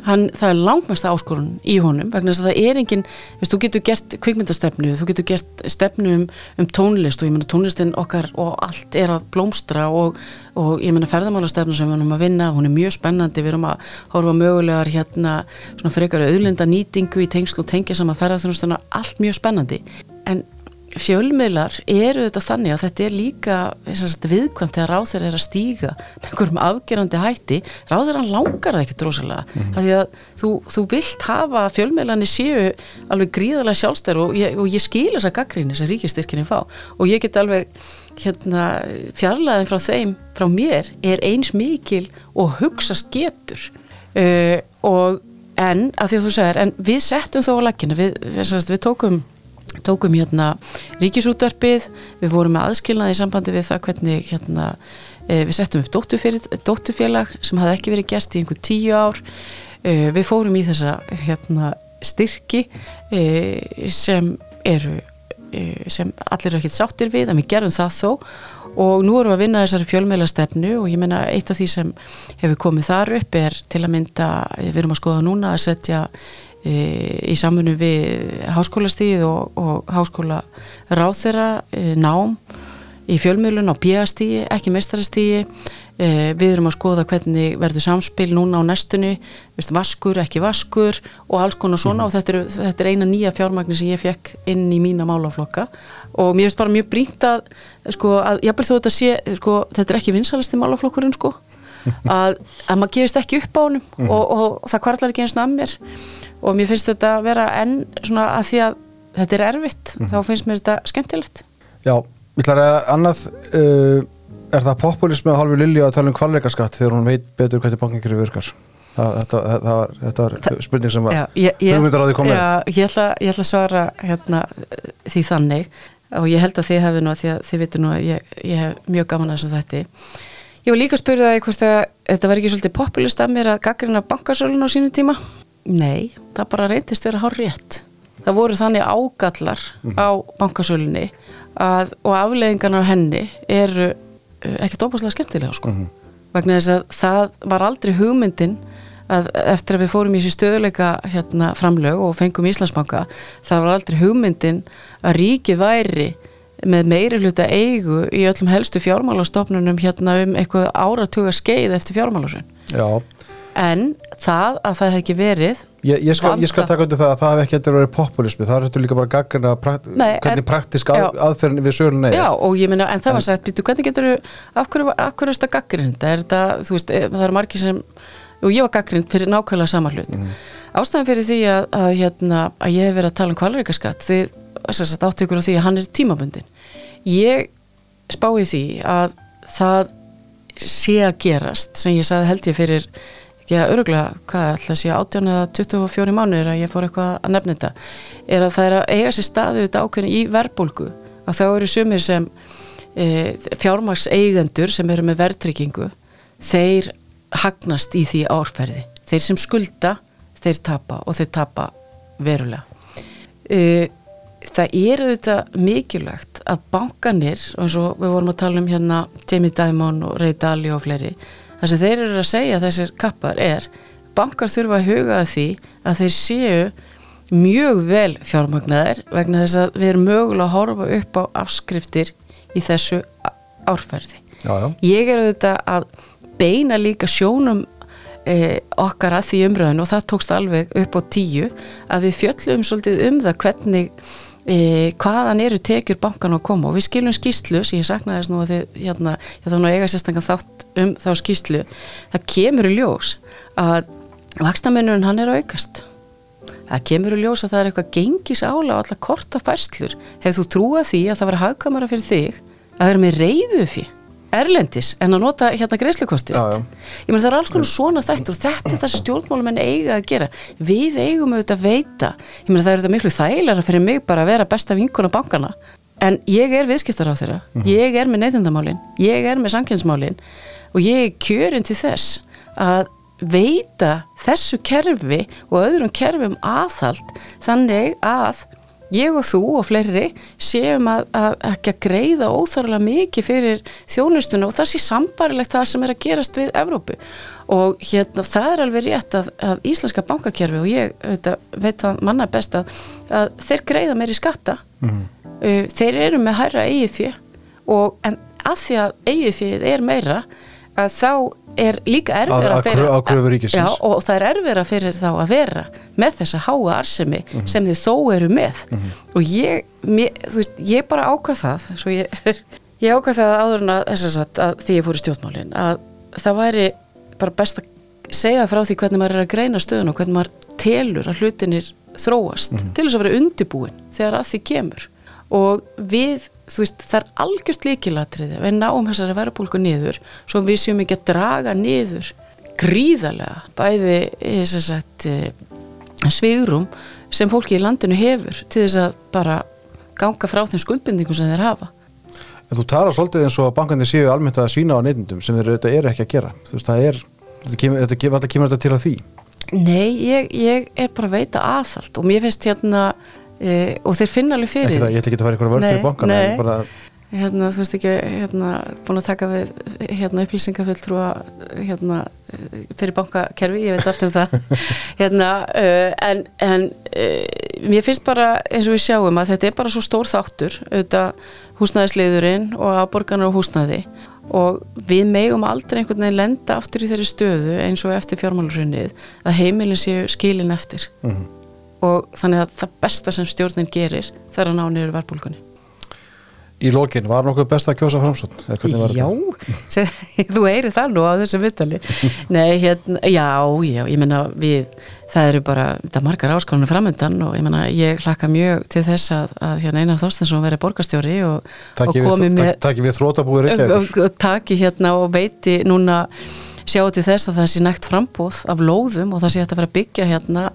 hann, það er langmesta áskorun í honum vegna þess að það er engin, veist, þú getur gert kvikmyndastefnu, þú getur gert stefnu um, um tónlist og ég meina tónlistin okkar og allt er að blómstra og, og ég meina ferðamálastefnu sem við erum að vinna, hún er mjög spennandi við erum að horfa mögulegar hérna svona frekar auðlinda nýtingu í tengslu og tengja sama ferðarþjónustuna, allt mjög spennandi. En fjölmiðlar eru þetta þannig að þetta er líka sagt, viðkvæmt þegar ráþur er að stíga með einhverjum afgerandi hætti. Hann langar það ekki drosalega mm -hmm. því að þú, þú vilt hafa fjölmiðlarnir séu alveg gríðarlega sjálfstæður og ég, og ég skil þessa gaggríni sem ríkistyrkinni fá. Og ég get alveg hérna, fjarlæðin frá þeim frá mér er eins mikil og hugsa getur. Uh, og en að því að þú segir en við settum þó á laggina við, við, við tókum tókum hérna ríkisútvarpið, við vorum með aðskilnaði í sambandi við það hvernig hérna, e, við settum upp dóttufélag, sem hafði ekki verið gert í einhver tíu ár. E, við fórum í þessa hérna, styrki e, sem eru sem allir eru ekkert sáttir við en við gerum það þó. Og nú erum við að vinna þessari fjölmeila stefnu og ég menna eitt af því sem hefur komið þar upp er til að mynda, við erum að skoða núna að setja í samfunnu við háskólastíð og, og háskóla ráþera e, nám í fjölmiðlun á bíastíði, ekki meistarastíði e, við erum að skoða hvernig verður samspil núna á næstunni veist, vaskur, ekki vaskur og alls konar svona. Og þetta er, þetta er eina nýja fjármagnir sem ég fekk inn í mína málaflokka. Og mér finnst bara mjög brínt að sko, að jábel þó þetta sé sko, þetta er ekki vinsalasti málaflokkurinn sko að, að maður gefist ekki upp á honum og, og, og það kvartlar ekki eins og að mér og mér finnst þetta að vera enn svona að því að þetta er erfitt þá finnst mér þetta skemmtilegt. Já, ég ætlar að annað uh, er það populismi að hálfu Lilju að tala um kvalleikaskatt þegar hún veit betur hvernig bankingjörðu virkar? Það, þetta, það, var- þetta var spurning sem ég, hugmyndar á því komið já, ég, ætla, ég ætla að svara hérna, því þannig. Og ég held að þið hefði nú að að þið veitir nú að ég, ég hef mjög gaman að þessum þætti. Ég var líka að spyrja það hvort að þetta var ekki svolítið populist af mér að gaggrina bankasölun á sínum tíma nei, það bara reyndist vera hár rétt það voru þannig ágallar á bankasölunni að, og afleðingarna á henni eru uh, ekkert óbúslega skemmtilega sko. Vegna þess að það var aldrei hugmyndin að eftir að við fórum í þessi stöðuleika hérna framlög og fengum Íslandsbanka það var aldrei hugmyndin að ríki væri með meiri hluta eigu í öllum helstu fjármálastofnunum hérna um eitthvað áratuga skeið eftir fjármálarun Já, en það að það hef ekki verið ég, ég, skal, ég skal taka undir það að það hef ekki eftir að vera populismi. Það er þetta líka bara gaggrina prakt, Nei, hvernig en- praktisk að, aðferðin við sölun er. Já, og ég meina, en það var sagt, býtu, hvernig getur hverju, af hverju er þetta? Gaggrind er þetta, þú veist, eh, það eru margir sem og ég var gaggrind fyrir nákvæmlega sama hlut. Ástæðan fyrir því að, að hérna, að ég hef verið að tala um kvalreikaskatt því, að áttökur á því að hann er tímabundin ég spái því að það sé að gerast sem ég sagði held ég fyrir ekki að öruglega, hvað ætla að sé 18 eða 24 mánuðir að ég fór eitthvað að nefna þetta, er að það er að eiga sér staðu þetta ákveðin í verbulgu að þá eru sumir sem e, fjármagseigendur sem eru með verðtryggingu, þeir hagnast í því árferði. Þeir sem skulda, þeir tapa og þeir tapa verulega. E, það er auðvitað mikilvægt að bankanir og eins og við vorum að tala um hérna Jamie Dimon og Ray Dalio og fleiri það sem þeir eru að segja þessir kappar er bankar þurfa að huga að því að þeir séu mjög vel fjármagnaðir vegna þess að við erum mögulega að horfa upp á afskriftir í þessu árferði. Já, já, ég er auðvitað að beina líka sjónum eh, okkar að því umröðin og það tókst alveg upp á tíu að við fjöllum svolítið um það hvernig eh, hvaðan eru tekjur bankan að koma? Og við skilum skýslu sem ég saknaði þess nú að þið hérna, ég þá nú eiga sérstangan þátt um þá skýslu það kemur í ljós að vakstamennurinn hann er að aukast. Það kemur í ljós að það er eitthvað gengis ála á alla korta færslur hefur þú trúað því að það vera hagkamara fyrir þig að vera með reyðu fyrir erlendis en að nota hérna greiðslukostið ég meina það er alls konar svona þetta og þetta er það stjórnmálum en eiga að gera. Við eigum auðvitað að veita ég meina það er auðvitað miklu þægilega fyrir mig bara að vera besta vinkuna bankana en ég er viðskiptar á þeirra ég er með neytendamálin, ég er með samkynnsmálin og ég er kjörin til þess að veita þessu kerfi og öðrum kerfum aðhald þannig að ég og þú og fleiri séum að, að ekki að greiða óþarlega mikið fyrir þjónustuna og það sé sambarilegt það sem er að gerast við Evrópu. Og hérna það er alveg rétt að, að íslenska bankakerfi og ég veit, að, veit það manna best að, að þeir greiða meiri skatta. Uh, þeir eru með hærra fjö og en að því að fjöð er meira að þá er líka erfira Að- að að já, og það er erfira fyrir þá að vera með þessa háa arsemi Mhm. sem þið þó eru með. Og ég, mér, veist, ég bara ákvað það svo ég, ég ákvað það áður en að, að, því ég fór í stjórnmálin að það væri bara best að segja frá því hvernig maður er að greina stöðun og hvernig maður telur að hlutinir þróast til þess að vera undibúin þegar að því kemur. Og við, þú veist, það er algjört líkilatriði, við náum þessari verðbólku niður, svo við séum ekki að draga niður gríðarlega bæði að sagt, svigrum sem fólki í landinu hefur til þess að bara ganga frá þeim skuldbindingum sem þeir hafa. En þú talar svolítið eins og að bankandi séu almennt að svína á neytendum sem þeir auðvitað eru ekki að gera. Þú veist, það er, þetta kemur, þetta kemur, þetta kemur þetta til að því. Nei, ég, ég er bara að veita aðhald og mér finnst hérna e, og þeir finna alveg fyrir það, ég ætla ekki að fara að vörð til bankana nei. bara, hérna, þú veist ekki, hérna, búin að taka við hérna upplýsingafulltrúa hérna, fyrir bankakerfi, ég veit allt um það hérna, uh, en, en uh, mér finnst bara eins og við sjáum að þetta er bara svo stór þáttur auðvitað húsnæðisliðurinn og afborganar og húsnæði og við megum aldrei einhvern veginn lenda aftur í þeirri stöðu eins og eftir fjármálurhunnið að heimilin séu skilin eftir Mhm. Og þannig að það besta sem stjórnin gerir það er að ná niður verðbólkunni í lokin, var nokkuð best að kjósa framsótt Já, þetta? Þú heyri það nú á þessu vittali Nei, hérna, já, já, ég meina við, það eru bara það er margar áskonur framöndan og ég meina ég hlakka mjög til þess að, að hérna Einar Þorstensson veri borgarstjóri og, og Takki komi við, með tak, taki við þrótabúið og taki hérna og veiti núna sjá til þess að það sé nægt frambóð af lóðum og það sé hægt að að byggja hérna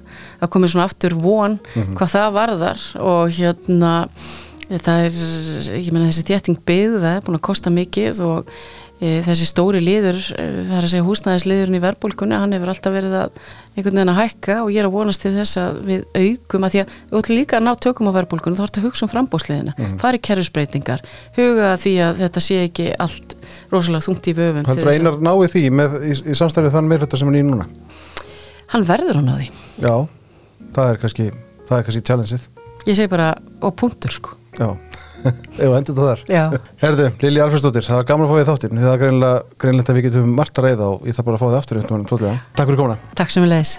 að komi svona aftur von hvað það varðar og hérna það er, ég meina þessi þétting byggð það er búin að kosta mikið og þessi stóri liður e, það er að segja húsnæðisliðurinn í verbulkunni hann hefur alltaf verið að einhvern veginn að hækka og ég er að vonast til þess að við aukum að því að við ætlum líka að ná tökum á verbulkunni þá ertu að hugsa um frambóðsliðina mm. fari kerfisbreytingar, huga því að þetta sé ekki allt rosalega þungt í vöfum til Heldur þess að- einar nái því með, í, í samstæðið þann meirhluta sem er í núna? Hann verður hann á því. Já, það er kannski það er kannski að endur það þar Já. Herðu, Lili Alfredsdóttir, það var gaman að fá því þáttinn það er greinlega, greinlega að við getum margt að reyða og ég þarf bara að fá því aftur. Takk fyrir komuna takk sem við leiðis